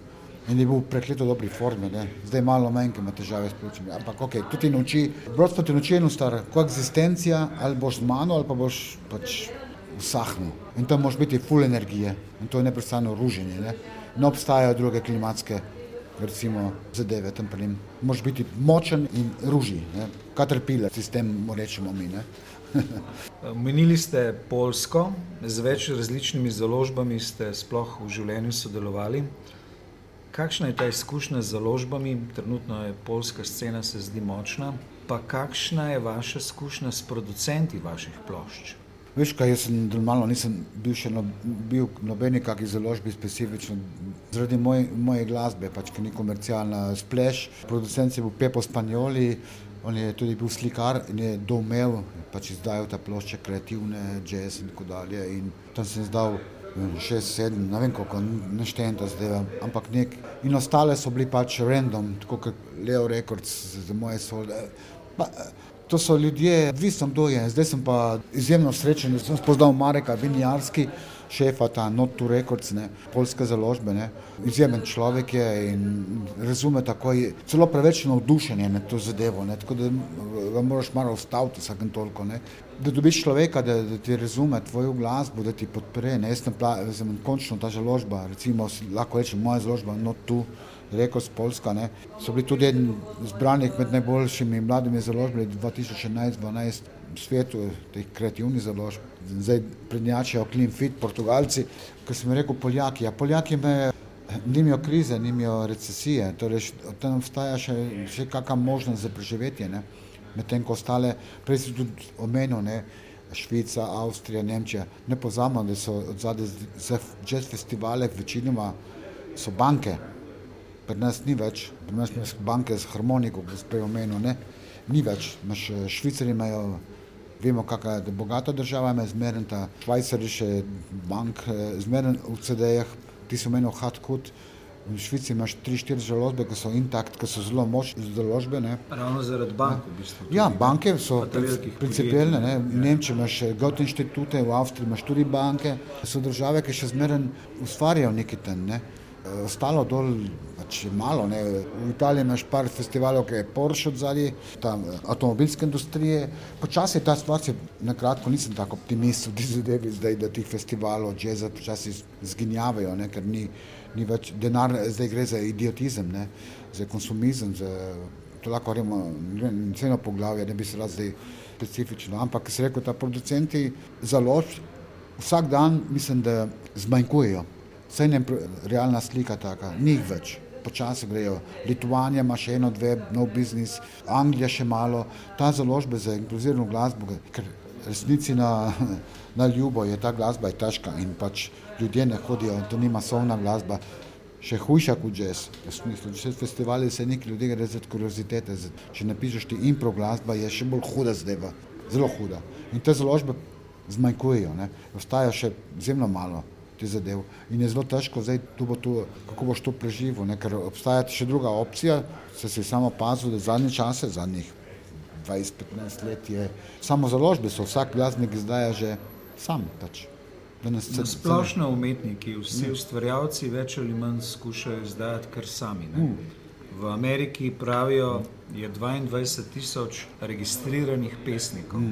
In je bil prekleto dobri formi, ne. zdaj malo manj, ima težave s pljučami. Ampak ok, to ti nauči, brodstvo ti nauči eno stvar, koegzistencija, ali boš z mano, ali pa boš pač usahnil. In to moraš biti full energije in to je neprestano ruženje. Ne, ne obstajajo druge klimatske recimo zadeve tam pri njim. Moraš biti močen in ruži, katerpile, sistem, rečemo mi. Omenili ste Polsko, z več različnimi založbami ste sploh v življenju sodelovali. Kakšna je ta izkušnja z založbami? Trenutno je polska scena, se zdi močna. Pa kakšna je vaša izkušnja s producenti vaših plošč? Veš kaj, jaz sem normalno nisem bil še no, bil nobeni kakšni založbi specifično zaradi moj, moje glasbe, pač ki ni komercialna. Splash, producent je bil Pepo Spanjoli, on je tudi bil slikar in je doumel, pač izdajal ta plošče kreativne, jazz in tako dalje in tam sem izdal šest, sedem, ne vem koliko, neštejem ta zdaj, ampak nek. In ostale so bili pač random, tako kot Leo Records za moje solde. Pa, to so ljudje, odvisno kdo je. Zdaj sem pa izjemno srečen, da sem spoznal Mareka Vinjarski, šefa ta Not to Records, ne, polske založbe, ne. Izjemen človek je in razume takoj, celo preveč navdušen je nad to zadevo, ne, tako da ga moraš malo ustaviti vsakem toliko, ne. Da dobiš človeka, da, da ti razume tvojo glasbo, da ti podpre, ne, jaz sem, sem končno ta založba, recimo lahko rečem moja založba Not to Records Polska, ne, so bili tudi eden izbranih med najboljšimi mladimi založbami 2011-2012 v svetu, teh kreativnih založb, zdaj prednjačijo Clean Fit, Portugalci, ker sem rekel Poljaki, a Poljaki me nimajo krize, nimajo recesije, torej tam obstaja še, še kakšna možnost za preživetje, ne, medtem ko ostale, prej si tudi omenil, ne, Švica, Avstrija, Nemčija, ne pozabimo, da so od zadaj za jazz festivale večinoma so banke, pri nas ni več, pri nas imaš banke z harmoniko, kot ste omenil, ne, ni več, imaš Švicari imajo vemo, kakšna je bogata država, ima zmeren ta Švajcar, še bank, zmeren v CD-jih, ti so menil hardcut. V Švici imaš tri, štiri založbe, ki so intakt, ki so zelo močne založbe. Ne. Ravno zaradi bank, v bistvu. Ja, banke so principijelne. Ne. V Nemčiji imaš Goethe inštitute, v Avstriji imaš tudi banke. So države, ki še zmeraj ustvarjajo nekaj tam. Ne. Ostalo dol pač malo. Ne. V Italiji imaš par festivalov, ki je Porsche od zadnji, tam avtomobilske industrije. Počasi je ta situacija, na kratko nisem tako optimist v zadevi zdaj, da tih festivalov jazza počasi zginjavajo, ne, ker ni, ni več denar, zdaj gre za idiotizem, ne, za konsumizem, za to lahko rečemo, celo poglavje, ne bi se rad zdaj specifično, ampak se reko, ta producenti založb vsak dan mislim, da zmanjkujejo. Saj ne realna slika taka, ni jih več. Počasi grejo. Litvanija ima še eno, dve, nov biznis, Anglija še malo. Ta založbe za inkluzivno glasbo, ker resnici na, na ljubo je ta glasba je težka in pač ljudje ne hodijo, to ni masovna glasba. Še hujša kot jazz. V smislu, že festivali se neki ljudje gre za kuriozitete. Če napišeš ti impro glasba, je še bolj huda zdaj, zelo huda. In te založbe zmanjkujejo, ne. Ostaja še izjemno malo te zadev. In je zelo težko zdaj, tu bo tu, kako boš to preživel, ne? ker obstaja še druga opcija, se si samo opazil, da zadnje čase, zadnjih 20-15 let je, samo založbe so, vsak glasbenik izdaja že sam pač. Splošno umetniki, vsi ustvarjalci več ali manj skušajo izdajati kar sami. Ne? V Ameriki pravijo, je 22 tisoč registriranih pesnikov.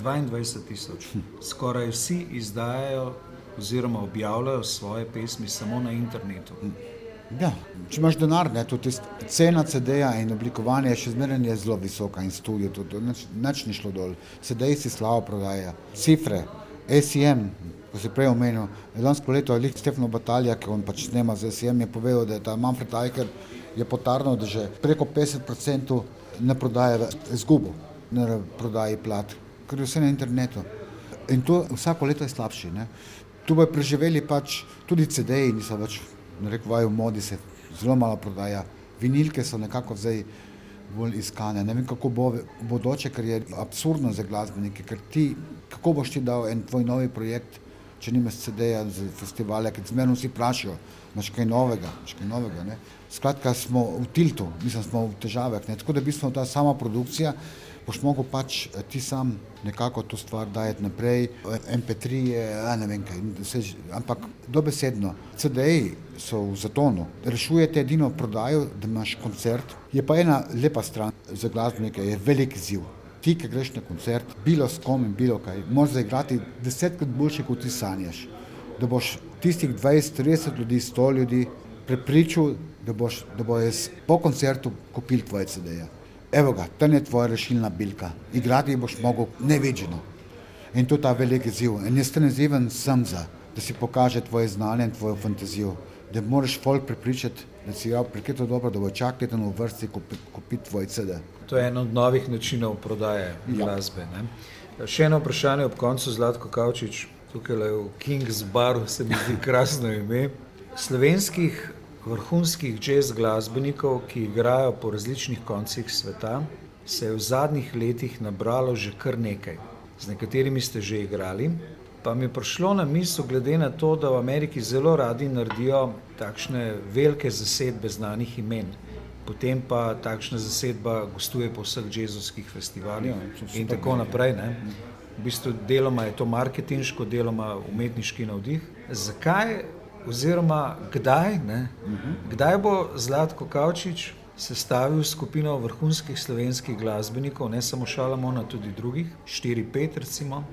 22 tisoč. Skoraj vsi izdajajo oziroma objavljajo svoje pesmi samo na internetu. Ja, če imaš denar, ne, tudi cena CD-ja in oblikovanje še zmeraj je zelo visoka in studio tudi, nič ni šlo dol. CD-ji si slabo prodaja, cifre, ACM, ko si prej omenil, lansko leto je lik Stefano Batalja, ki on pač snema z ACM, je povedal, da je ta Manfred Eicher je potarno, da že preko 50% ne prodaje izgubo, ne prodaje plat, ker je vse na internetu. In to vsako leto je slabši, ne tu bojo preživeli pač tudi CD-ji, niso več, ne reko, v modi se zelo malo prodaja. Vinilke so nekako zdaj bolj iskane. Ne vem, kako bo bodoče, ker je absurdno za glasbenike, ker ti, kako boš ti dal en tvoj novi projekt če nimaš CD-ja za festivale, ker zmerno vsi vprašajo, imaš kaj novega, imaš kaj novega. Ne? Skratka, smo v tiltu, mislim, smo v težavah. Ne? Tako da v bistvu ta sama produkcija boš mogel pač eh, ti sam nekako to stvar dajati naprej. MP3 je, a ne vem kaj, se, ampak dobesedno, CD-ji so v zatonu, rešujete edino prodajo, da imaš koncert. Je pa ena lepa stran za glasbenike, je velik ziv. Ti, ki greš na koncert, bilo s kom in bilo kaj, moraš zaigrati desetkrat boljše, kot ti sanjaš. Da boš tistih 20, 30 ljudi, 100 ljudi prepričal, da da bo po koncertu kupil tvoje CD-je evo ga, tam je tvoja rešilna bilka, igrati boš mogel nevidno. In to je ta veliki ziv. In jaz ten ziven sem za, da si pokaže tvoje znanje in tvojo fantazijo, da moraš folk prepričati, da si ja, prekleto dobro, da bo čakati tam v vrsti kupiti kupi tvoj CD. To je eno od novih načinov prodaje ja. glasbe. Ne? Še eno vprašanje ob koncu Zlatko Kavčič, tukaj v King's Baru se mi zdi krasno ime. Slovenskih vrhunskih jazz glasbenikov, ki igrajo po različnih koncih sveta, se je v zadnjih letih nabralo že kar nekaj. Z nekaterimi ste že igrali, pa mi je prišlo na misel, glede na to, da v Ameriki zelo radi naredijo takšne velike zasedbe znanih imen. Potem pa takšna zasedba gostuje po vseh jazzovskih festivalih ja, in tako naprej. Ne? V bistvu deloma je to marketinško, deloma umetniški navdih. Zakaj oziroma kdaj, ne, kdaj bo Zlatko Kavčič sestavil skupino vrhunskih slovenskih glasbenikov, ne samo Šalamona, tudi drugih, štiri, pet recimo,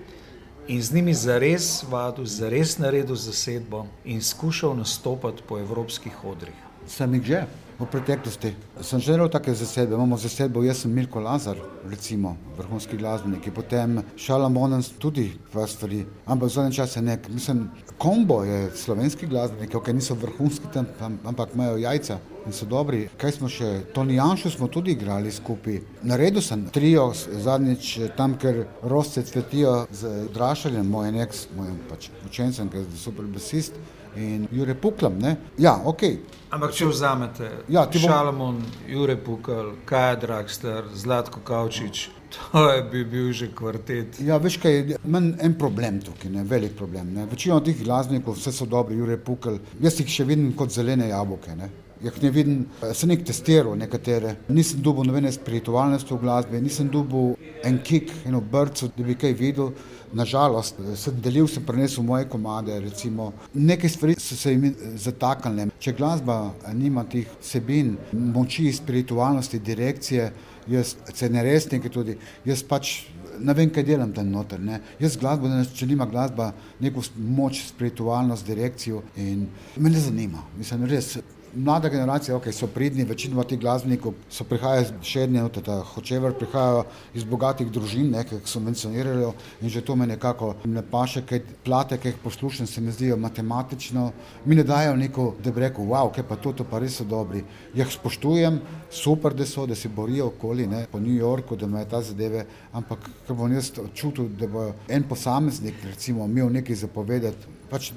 in z njimi zares vadil, zares naredil zasedbo in skušal nastopati po evropskih odrih. Sem jih že v preteklosti. Sem že delal take zasedbe, imamo zasedbo, jaz sem Milko Lazar, recimo, vrhunski glasbenik, potem Šalamonen tudi dva stvari, ampak v zadnjem času ne. Mislim, kombo je slovenski glasbenik, ok, niso vrhunski tam, ampak imajo jajca in so dobri. Kaj smo še, Toni Janšu smo tudi igrali skupaj. Naredil sem trio zadnjič tam, ker rosce cvetijo z Drašaljem, moj ex, moj pač učencem, ker je super basist in Jure Puklam. Ne? Ja, ok. Ampak če vzamete ja, bom... Šalamon, Jure Pukal, Kaj Dragster, Zlatko Kavčič, to je bi bil že kvartet. Ja, veš kaj, manj en problem tukaj, ne? velik problem. Večina teh glasbenikov, vse so dobri, Jure Pukal, jaz jih še vidim kot zelene jabolke. Ne? Jih ne vidim, sem nek testiral nekatere. Nisem dobil nobene spiritualnosti v glasbi, nisem dobil en kik, eno brco, da bi kaj videl. Nažalost, sem delil, sem prenesel moje komade. Recimo. Neke stvari so se jim zataknile. Če glasba nima teh sebin, moči, spiritualnosti, direkcije, jaz se ne res nekaj tudi, jaz pač ne vem, kaj delam tam noter. Ne. Jaz glasbo, ne, če nima glasba neko moč, spiritualnost, direkcijo in me ne zanima. Mislim, res, mlada generacija, okay, so pridni, večinoma ti glasbeniki so prihajajo še ene od tega, hočever prihajajo iz bogatih družin, ki jih subvencionirajo in že to me nekako ne paše, kaj plate, ki jih poslušam, se mi zdijo matematično, mi ne dajo neko, da bi rekel, wow, kaj pa to, to pa res so dobri. Jih spoštujem, super, da so, da se borijo okoli, ne, po New Yorku, da imajo ta zadeve, ampak ker bom jaz čutil, da bo en posameznik, recimo, imel nekaj zapovedati, pač,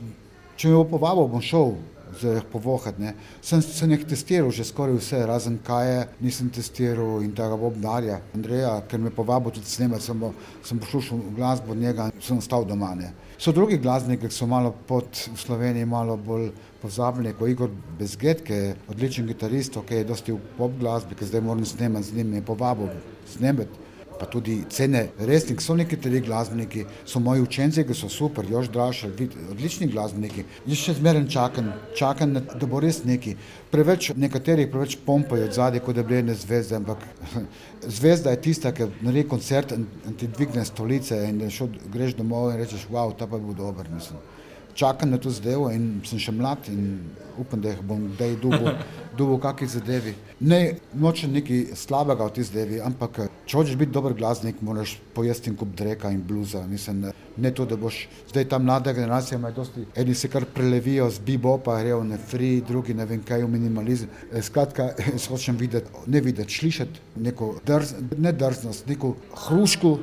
če me bo povabil, bom šel, za jih povohati. Ne. Sem se jih testiral že skoraj vse, razen Kaje, nisem testiral in tega Bobnarja, Andreja, ker me povabil tudi snemati, sem, sem poslušal glasbo od njega in sem ostal doma. Ne. So drugi glasbeniki, ki so malo pod v Sloveniji, malo bolj pozabljeni, kot Igor Bezget, ki je odličen gitarist, ki je dosti v pop glasbi, ki zdaj moram snemati z njim in povabil snemati pa tudi cene resnih, so neki ti glasbeniki, so moji učenci, ki so super, Jož Drašer, odlični glasbeniki. Jaz še zmeraj čakam, čakam, da bo res neki. Preveč nekaterih preveč pompajo zadaj, kot da bi bile zvezde, ampak zvezda je tista, ki naredi koncert in, ti dvigne stolice in šel, greš domov in rečeš, wow, ta pa bo dober, mislim čakam na to zadevo in sem še mlad in upam, da jih bom kdaj dubo v kakšni zadevi. Ne nočem nekaj slabega v tej zadevi, ampak če hočeš biti dober glasnik, moraš pojesti in kup dreka in bluza. Mislim, ne to, da boš zdaj ta mlada generacija, ima dosti, eni se kar prelevijo z bibopa, grejo na free, drugi ne vem kaj v minimalizem. Eh, skratka, hočem videti, ne videti, slišati neko drz, ne drznost, neko hruško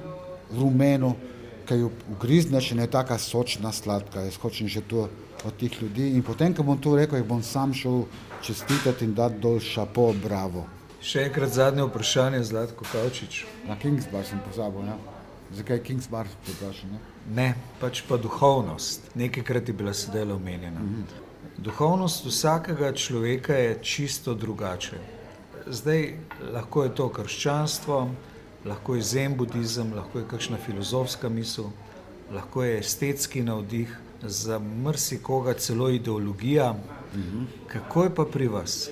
rumeno, ki jo ugrizneš in je tako sočna, sladka. Jaz hočem že to od teh ljudi. In potem, ko bom to rekel, jih bom sam šel čestitati in dati dol šapo, bravo. Še enkrat zadnje vprašanje, Zlatko Kavčič. Na Kingsbar sem pozabil. Ja. Zakaj je King's Bar priprašen? Ne, pač pa duhovnost. Nekajkrat je bila sedela omenjena. Mm -hmm. Duhovnost vsakega človeka je čisto drugače. Zdaj lahko je to krščanstvo, lahko je zen budizem, lahko je kakšna filozofska misel, lahko je estetski navdih, za marsikoga celo ideologija. Mhm. Kako je pa pri vas?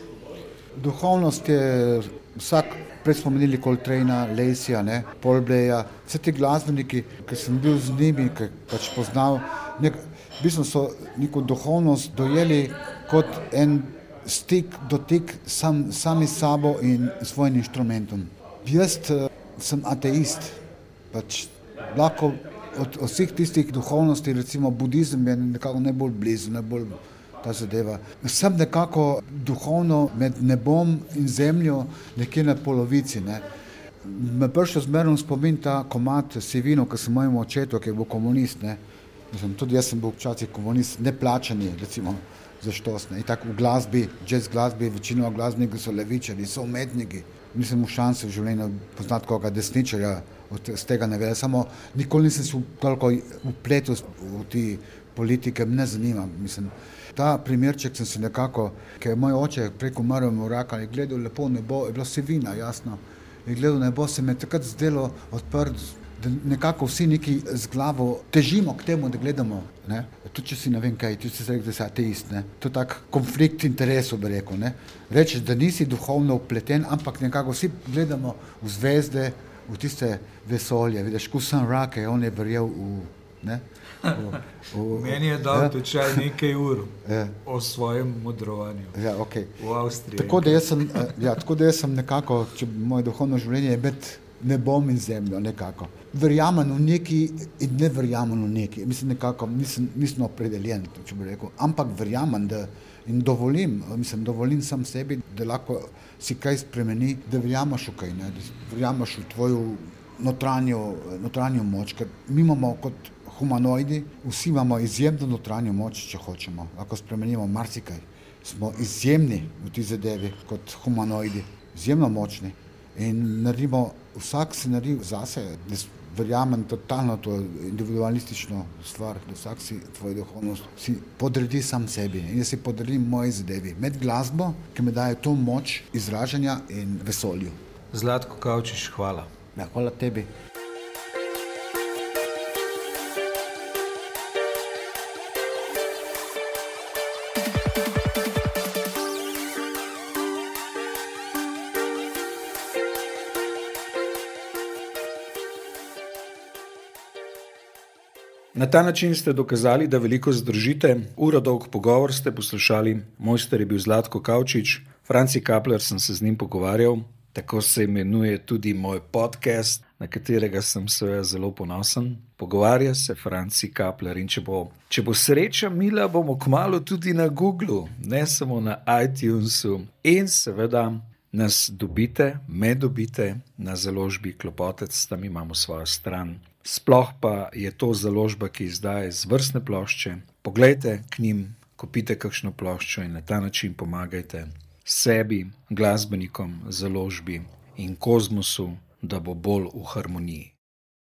Duhovnost je vsak, prej smo menili Koltrejna, Lesija, Polbleja, vse ti glasbeniki, ki sem bil z njimi, ki pač poznal, nek, v bistvu so neko duhovnost dojeli kot en stik, dotik sam, sami s sabo in svojim inštrumentom. Jaz uh, sem ateist, pač lahko od, od vseh tistih duhovnosti, recimo budizem je nekako najbolj blizu, najbolj ta zadeva. Sem nekako duhovno med nebom in zemljo, nekje na polovici. Ne. Me prišel zmerno spomin ta komat Sivino, ki sem mojemu očetu, ki je bil komunist. Ne. Mislim, tudi jaz sem bil včasih komunist, neplačani, recimo, za štosne. In tako v glasbi, jazz glasbi, večino glasbeniki so levičari, so umetniki. Nisem v šansi v življenju poznati koga desničarja, od tega ne vem. Samo nikoli nisem se toliko upletel v te politike, me ne zanima. Mislim, ta primerček sem se nekako, ker je moj oče preko umrl v raka in gledal lepo nebo, je bilo vse vina, jasno. In gledal nebo se mi je takrat zdelo odprt, da nekako vsi neki z glavo težimo k temu, da gledamo. Ne? Tudi če si ne vem kaj, ti si rekel, da si ateist. Ne? To je tak konflikt interesov, bi rekel. Rečeš, da nisi duhovno upleten, ampak nekako vsi gledamo v zvezde, v tiste vesolje, vidiš, ko sem rake, on je verjel v. Ne? V, v, Meni je dal ja? tečaj nekaj ur ja. o svojem modrovanju ja, okay. v Avstriji. Tako da, sem, eh, ja, tako da jaz sem nekako, če moje duhovno življenje je med nebom in zemljo. Nekako. Verjamem v neki in ne verjamem v neki. Mislim, nekako nisem, nisem opredeljen, če bi rekel. Ampak verjamem, da in dovolim, mislim, dovolim sam sebi, da lahko si kaj spremeni, da verjameš v kaj, ne? da verjameš v tvojo notranjo, notranjo moč. Ker mi imamo kot humanoidi, vsi imamo izjemno notranjo moč, če hočemo. Lahko spremenimo marsikaj. Smo izjemni v tej zadevi kot humanoidi, izjemno močni. In naredimo, vsak se naredi zase, verjamem totalno to individualistično stvar, da vsak si svojo duhovnost si podredi sam sebi in jaz si podredim moje zadevi med glasbo, ki mi daje to moč izražanja in vesolju. Zlatko Kavčiš, hvala. Ja, hvala tebi. Na ta način ste dokazali, da veliko zdržite. Uro dolg pogovor ste poslušali, mojster je bil Zlatko Kavčič, Franci Kapler sem se z njim pogovarjal. Tako se imenuje tudi moj podcast, na katerega sem seveda zelo ponosen. Pogovarja se Franci Kapler in če bo, če bo sreča mila, bomo kmalo tudi na Googlu, ne samo na iTunesu. In seveda nas dobite, me dobite na založbi Klopotec, tam imamo svojo stran. Sploh pa je to založba, ki izdaja zvrstne plošče. Poglejte k njim, kupite kakšno ploščo in na ta način pomagajte sebi, glasbenikom, založbi in kozmosu, da bo bolj v harmoniji.